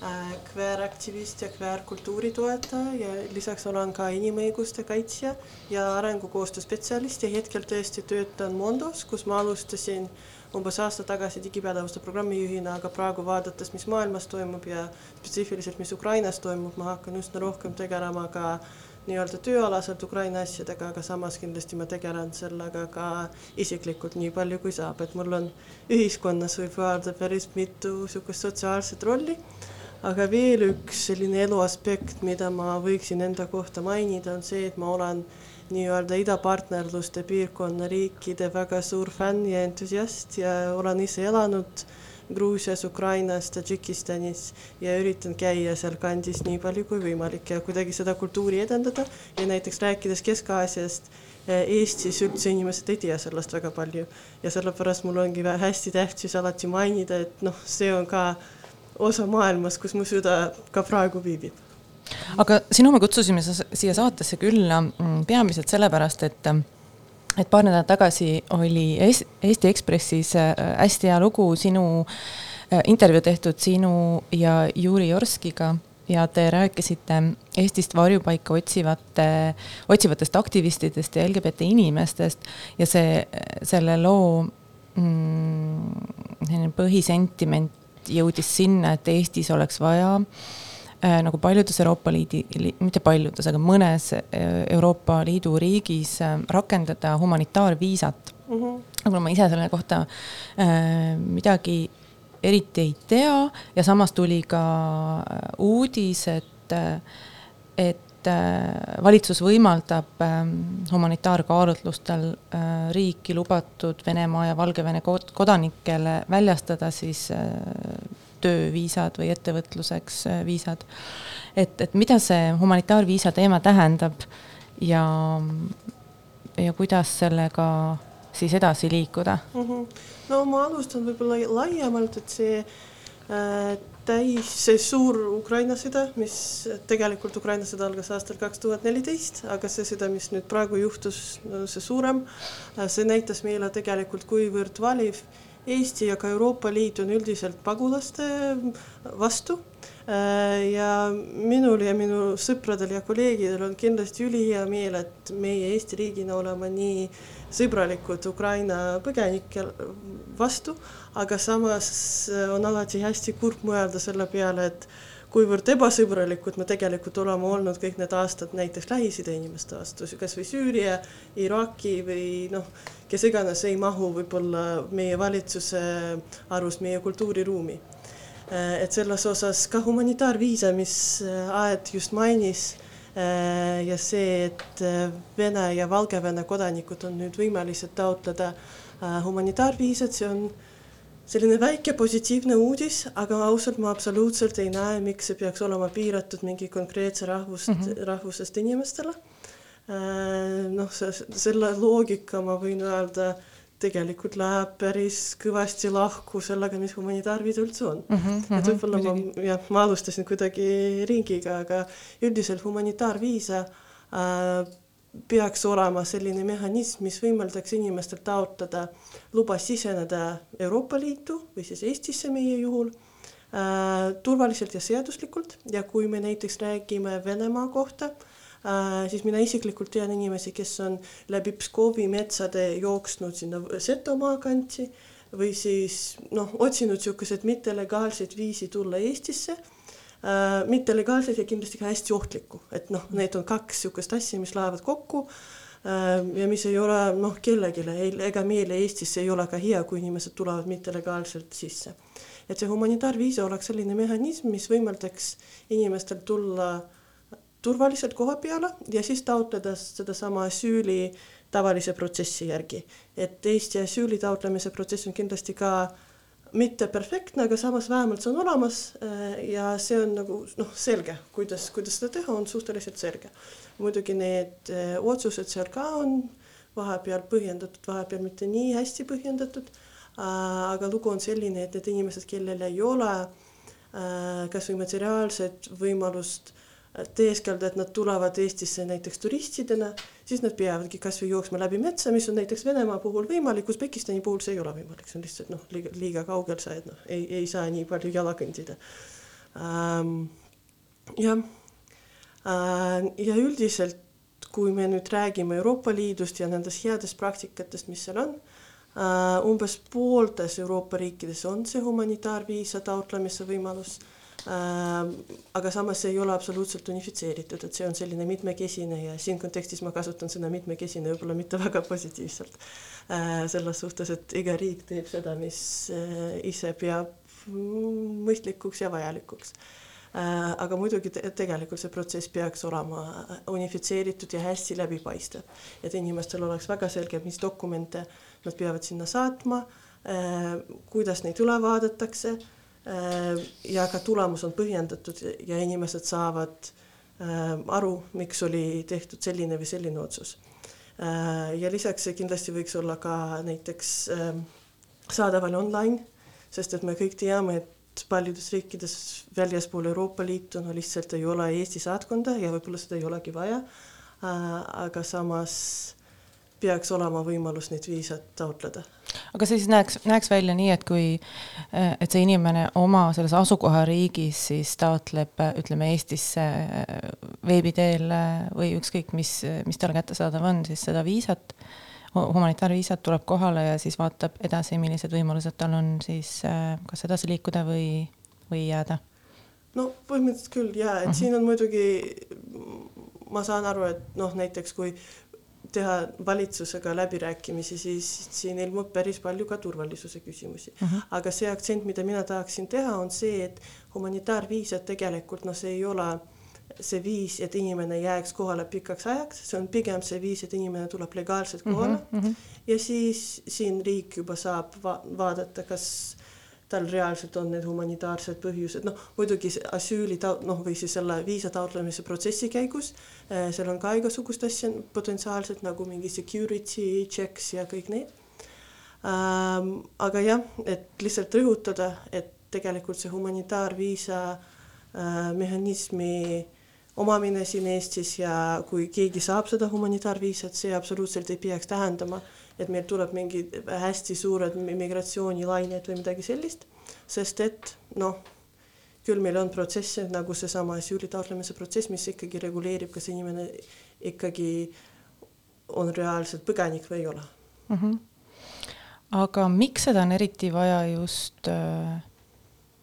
Speaker 6: äh, kveeraktivist ja kveerkultuuri toetaja ja lisaks olen ka inimõiguste kaitsja ja arengukoostöö spetsialist ja hetkel tõesti töötan Mondos, kus ma alustasin umbes aasta tagasi digipädevuste programmijuhina, aga praegu vaadates, mis maailmas toimub ja spetsiifiliselt, mis Ukrainas toimub, ma hakkan üsna rohkem tegelema ka nii-öelda tööalaselt Ukraina asjadega, aga samas kindlasti ma tegelen sellega ka isiklikult nii palju, kui saab, et mul on ühiskonnas võib öelda päris mitu niisugust sotsiaalset rolli. aga veel üks selline elu aspekt, mida ma võiksin enda kohta mainida, on see, et ma olen nii-öelda idapartnerluste piirkonna riikide väga suur fänn ja entusiast ja olen ise elanud Gruusias, Ukrainas, Tadžikistanis ja üritan käia sealkandis nii palju kui võimalik ja kuidagi seda kultuuri edendada ja näiteks rääkides Kesk-Aasiast, Eestis üldse inimesed ei tea sellest väga palju. Ja sellepärast mul ongi hästi tähtis alati mainida, et noh, see on ka osa maailmast, kus mu süda ka praegu viibib.
Speaker 2: Aga sinu me kutsusime siia saatesse külla mm, peamiselt sellepärast, et et paar nädalat tagasi oli Es- Eesti Ekspressis äh, hästi hea lugu sinu, intervjuu tehtud sinu ja Juri Jorskiga ja te rääkisite Eestist varjupaika otsivate, otsivatest aktivistidest ja LGBT inimestest ja see, selle loo mm, põhisentiment jõudis sinna, et Eestis oleks vaja äh, nagu paljudes Euroopa Liidi, mitte paljudes, aga mõnes äh, Euroopa Liidu riigis äh, rakendada humanitaarviisat mm. -hmm. aga ma ise selle kohta äh, midagi eriti ei tea ja samas tuli ka äh, uudis, et, äh, et valitsus võimaldab ähm, humanitaarkaalutlustel riiki lubatud Venemaa ja Valgevene kodanikele väljastada siis tööviisad või ettevõtluseks viisad. et, et mida see humanitaarviisa teema tähendab ja, ja kuidas sellega siis edasi liikuda mm?
Speaker 6: -hmm. no ma alustan võib-olla laiemalt, et see äh, täis, see suur Ukraina sõda, mis tegelikult Ukraina sõda algas aastal kaks tuhat neliteist, aga see sõda, mis nüüd praegu juhtus, see suurem, äh, see näitas meile tegelikult, kuivõrd valiv Eesti ja ka Euroopa Liit on üldiselt pagulaste vastu. Äh, ja minul ja minu sõpradel ja kolleegidel on kindlasti ülihea meel, et meie Eesti riigina oleme nii sõbralikud Ukraina põgenike vastu, aga samas on alati hästi kurb mõelda selle peale, et kuivõrd ebasõbralikud me tegelikult oleme olnud kõik need aastad näiteks Lähis-Ida inimeste vastu, kasvõi Süüria, Iraaki või noh, kes iganes ei mahu võib-olla meie valitsuse arust meie kultuuriruumi. Äh, et selles osas ka humanitaarviisa, mis äh, Aet just mainis äh, ja see, et Vene ja Valgevene kodanikud on nüüd võimelised taotleda humanitaarviisat, see on selline väike positiivne uudis, aga ausalt ma absoluutselt ei näe, miks see peaks olema piiratud mingi konkreetse rahvust mm, -hmm. rahvusest inimestele. noh, selle loogika ma võin öelda tegelikult läheb päris kõvasti lahku sellega, mis humanitaarviis üldse on mm. -hmm, et võib-olla mm -hmm, ma, jah, ma alustasin kuidagi ringiga, aga üldiselt humanitaarviisa äh, peaks olema selline mehhanism, mis võimaldaks inimestel taotleda luba siseneda Euroopa Liitu või siis Eestisse meie juhul äh, turvaliselt ja seaduslikult. Ja kui me näiteks räägime Venemaa kohta äh,, siis mina isiklikult tean inimesi, kes on läbi Pskovi metsade jooksnud sinna Setomaa kanti või siis noh, otsinud niisugused mittelegaalseid viisi tulla Eestisse äh,. mittelegaalsed ja kindlasti ka hästi ohtlikku, et noh, need on kaks niisugust asja, mis lähevad kokku äh, ja mis ei ole noh, kellelegi ega meile Eestisse ei ole ka hea, kui inimesed tulevad mittelegaalselt sisse. et see humanitaarviisa oleks selline mehhanism, mis võimaldaks inimestel tulla äh, turvaliselt koha peale ja siis taotleda sedasama asüüli tavalise protsessi järgi. et Eesti asüüli taotlemise protsess on kindlasti ka mitte perfektne, aga samas vähemalt see on olemas äh, ja see on nagu noh, selge, kuidas, kuidas seda teha, on suhteliselt selge. muidugi need äh, otsused seal ka on vahepeal põhjendatud, vahepeal mitte nii hästi põhjendatud. Äh, aga lugu on selline, et need inimesed, kellel ei ole kasvõi materiaalset võimalust teeskelda, et nad tulevad Eestisse näiteks turistidena, siis nad peavadki kasvõi jooksma läbi metsa, mis on näiteks Venemaa puhul võimalik, Usbekistani puhul see ei ole võimalik, see on lihtsalt noh, liiga, liiga kaugel sa, et noh, ei, ei saa nii palju jala kõndida ähm,. jah äh,, ja üldiselt, kui me nüüd räägime Euroopa Liidust ja nendest headest praktikatest, mis seal on äh,, umbes pooltes Euroopa riikides on see humanitaarviisa taotlemise võimalus Äh, aga samas see ei ole absoluutselt unifitseeritud, et see on selline mitmekesine ja siin kontekstis ma kasutan sõna mitmekesine võib-olla mitte väga positiivselt. Äh, selles suhtes, et iga riik teeb seda, mis äh, ise peab mõistlikuks ja vajalikuks. aga muidugi te tegelikult see protsess peaks olema unifitseeritud ja hästi läbipaistev, et inimestel oleks väga selge, mis dokumente nad peavad sinna saatma, kuidas neid üle vaadatakse Äh, ja ka tulemus on põhjendatud ja inimesed saavad äh, aru, miks oli tehtud selline või selline otsus. Äh, ja lisaks see kindlasti võiks olla ka näiteks saadaval online, sest et me kõik teame, et paljudes riikides väljaspool Euroopa Liitu no lihtsalt ei ole Eesti saatkonda ja võib-olla seda ei olegi vaja. aga samas peaks olema võimalus neid viisat taotleda.
Speaker 2: aga see siis näeks, näeks välja nii, et kui, et see inimene oma selles asukohariigis siis taotleb, ütleme Eestisse veebi teel või ükskõik mis, mis talle kättesaadav on, siis seda viisat, humanitaarviisat tuleb kohale ja siis vaatab edasi, millised võimalused tal on siis kas edasi liikuda või, või jääda
Speaker 6: no põhimõtteliselt küll ja et mm -hmm. siin on muidugi, ma saan aru, et noh, näiteks kui teha valitsusega läbirääkimisi, siis siin ilmub päris palju ka turvalisuse küsimusi mm. -hmm. aga see aktsent, mida mina tahaksin teha, on see, et humanitaarviisad tegelikult noh, see ei ole see viis, et inimene jääks kohale pikaks ajaks, see on pigem see viis, et inimene tuleb legaalselt kohale mm -hmm. ja siis siin riik juba saab va vaadata, kas tal reaalselt on need humanitaarsed põhjused, noh muidugi asüüli ta-, noh, või siis selle viisa taotlemise protsessi käigus äh, seal on ka igasugust asja potentsiaalselt nagu mingi security checks ja kõik need ähm,. aga jah, et lihtsalt rõhutada, et tegelikult see humanitaarviisa äh, mehhanismi omamine siin Eestis ja kui keegi saab seda humanitaarviisat, see absoluutselt ei peaks tähendama, et meil tuleb mingi hästi suured migratsioonilained või midagi sellist, sest et noh, küll meil on protsesse nagu seesama asüüli taotlemise protsess, mis ikkagi reguleerib, kas inimene ikkagi on reaalselt põgenik või ei ole
Speaker 2: mm. -hmm. aga miks seda on eriti vaja just äh,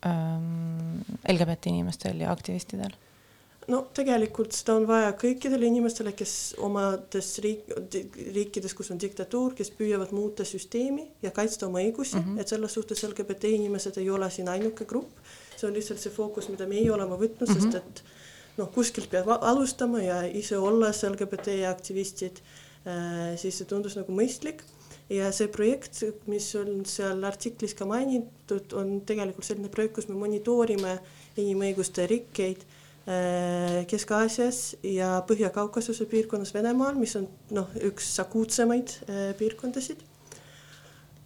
Speaker 2: ähm, LGBT inimestel ja aktivistidel?
Speaker 6: No tegelikult seda on vaja kõikidele inimestele, kes omades riik, riikides, kus on diktatuur, kes püüavad muuta süsteemi ja kaitsta oma õigusi mm, -hmm. et selles suhtes LGBT inimesed ei ole siin ainuke grupp. see on lihtsalt see fookus, mida meie oleme võtnud mm, -hmm. sest et noh, kuskilt peab alustama ja ise olles LGBT aktivistid äh,, siis see tundus nagu mõistlik ja see projekt, mis on seal artiklis ka mainitud, on tegelikult selline projekt, kus me monitoorime inimõiguste rikkeid Kesk-Aasias ja Põhja-Kaukasuse piirkonnas Venemaal, mis on noh, üks akuutsemaid äh, piirkondasid.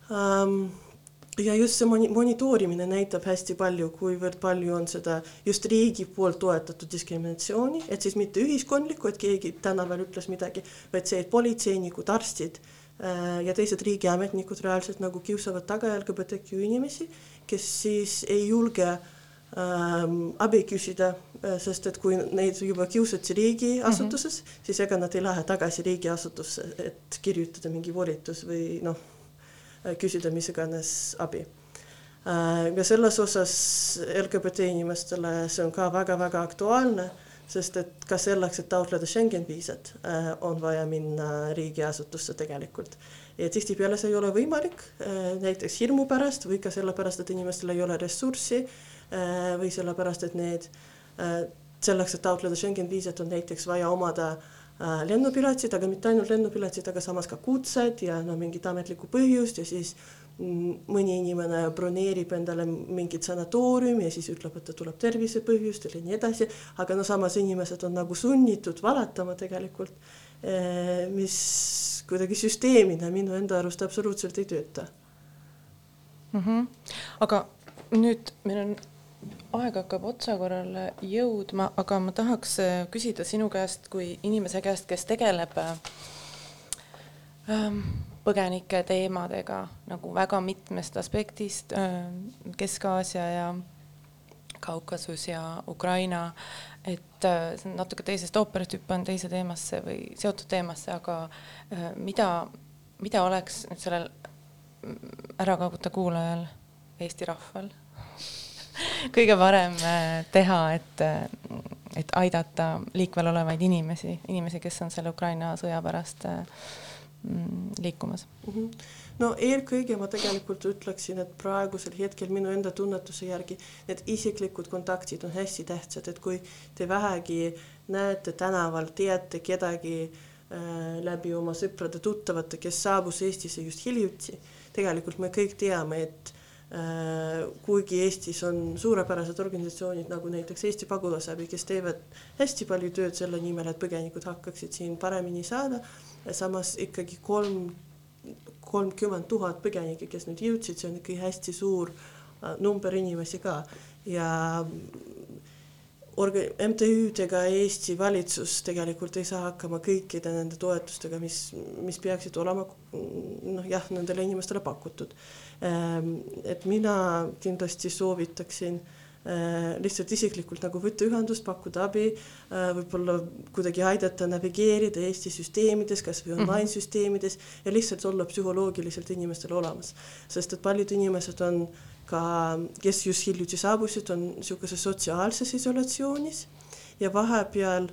Speaker 6: Ähm, ja just see moni-, monitoorimine näitab hästi palju, kuivõrd palju on seda just riigi poolt toetatud diskriminatsiooni, et siis mitte ühiskondlikku, et keegi tänaval ütles midagi, vaid see, et politseinikud, arstid äh, ja teised riigiametnikud reaalselt nagu kiusavad taga LGBTQ inimesi, kes siis ei julge äh, abi küsida, äh, sest et kui neid juba kiusati riigiasutuses mm, -hmm. siis ega nad ei lähe tagasi riigiasutusse, et kirjutada mingi volitus või noh, äh, küsida mis iganes abi äh,. ja selles osas LGBT inimestele see on ka väga-väga aktuaalne, sest et ka selleks, et taotleda Schengen viisat on vaja minna riigiasutusse tegelikult ja tihtipeale see ei ole võimalik näiteks hirmu pärast või ka sellepärast, et inimestel ei ole ressurssi Äh, või sellepärast, et need, äh, selleks, et taotleda Schengen viisat, on näiteks vaja omada äh, lennupiletid, aga mitte ainult lennupiletid, aga samas ka kutsed ja no mingit ametlikku põhjust ja siis mõni inimene broneerib endale mingit sanatooriumi ja siis ütleb, et ta tuleb tervisepõhjustel ja nii edasi, aga no samas inimesed on nagu sunnitud valetama tegelikult, mis kuidagi süsteemina minu enda arust absoluutselt ei tööta
Speaker 2: mm. -hmm. aga nüüd meil on aeg hakkab otsakorrale jõudma, aga ma tahaks äh, küsida sinu käest kui inimese käest, kes tegeleb ähm, põgenike teemadega nagu väga mitmest aspektist äh,, Kesk-Aasia ja Kaukasus ja Ukraina, et äh, natuke teisest ooperist hüppan teise teemasse või seotud teemasse, aga äh, mida, mida oleks nüüd sellel ärakaoguta kuulajal, Eesti rahval kõige parem äh, teha, et, äh, et aidata liikvel olevaid inimesi, inimesi, kes on selle Ukraina sõja pärast äh, mm, liikumas
Speaker 6: mm? -hmm no eelkõige ma tegelikult ütleksin, et praegusel hetkel minu enda tunnetuse järgi need isiklikud kontaktid on hästi tähtsad, et kui te vähegi näete tänaval, teate kedagi äh, läbi oma sõprade-tuttavate, kes saabus Eestisse just hiljuti, tegelikult me kõik teame, et kuigi Eestis on suurepärased organisatsioonid nagu näiteks Eesti Pagulasabi, kes teevad hästi palju tööd selle nimel, et põgenikud hakkaksid siin paremini saada. samas ikkagi kolm, kolmkümmend tuhat põgenikke, kes nüüd jõudsid, see on ikkagi hästi suur äh, number inimesi ka ja orga-, MTÜ-d ega Eesti valitsus tegelikult ei saa hakkama kõikide nende toetustega, mis, mis peaksid olema noh, jah, nendele inimestele pakutud. Ähm, et mina kindlasti soovitaksin äh, lihtsalt isiklikult nagu võtta ühendust, pakkuda abi, äh, võib-olla kuidagi aidata navigeerida Eesti süsteemides, kasvõi
Speaker 2: Mhm.
Speaker 6: online süsteemides ja lihtsalt olla psühholoogiliselt inimestele olemas. sest et paljud inimesed on ka, kes just hiljuti saabusid, on niisuguses sotsiaalses isolatsioonis ja vahepeal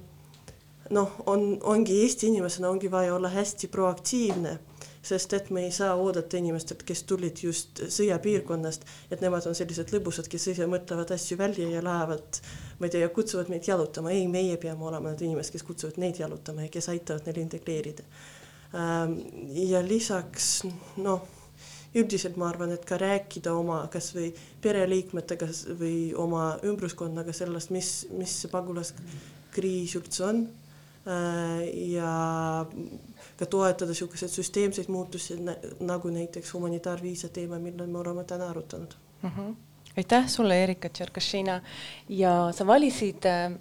Speaker 6: noh, on, ongi Eesti inimesena ongi vaja olla hästi proaktiivne, sest et me ei saa oodata inimestelt, kes tulid just sõjapiirkonnast, et nemad on sellised lõbusad, kes ise mõtlevad asju välja ja lähevad, ma ei tea, kutsuvad meid jalutama, ei, meie peame olema need inimesed, kes kutsuvad neid jalutama ja kes aitavad neil integreerida. ja lisaks noh, üldiselt ma arvan, et ka rääkida oma kasvõi pereliikmetega või oma ümbruskonnaga sellest, mis, mis see pagulaskriis üldse on Äh, ja ka toetada niisuguseid süsteemseid muutusi nagu näiteks humanitaarviisa teema, mille me oleme täna arutanud.
Speaker 2: mm. -hmm. aitäh sulle, Erika Tšerkašina ja sa valisid äh,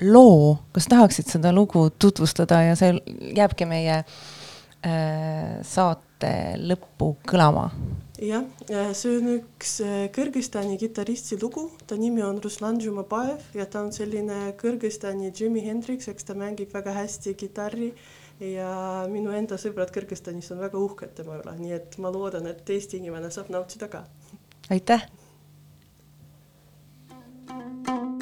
Speaker 2: loo, kas tahaksid seda lugu tutvustada ja see jääbki meie äh, saate lõppu kõlama?
Speaker 6: jah, see on üks äh, Kõrgõzstani kitarristi lugu, ta nimi on Ruslan Jumabaev ja ta on selline Kõrgõzstani Jimi Hendrix, eks ta mängib väga hästi kitarri ja minu enda sõbrad Kõrgõzstanis on väga uhked tema üle, nii et ma loodan, et Eesti inimene saab nautida ka.
Speaker 2: aitäh!
Speaker 4: thank you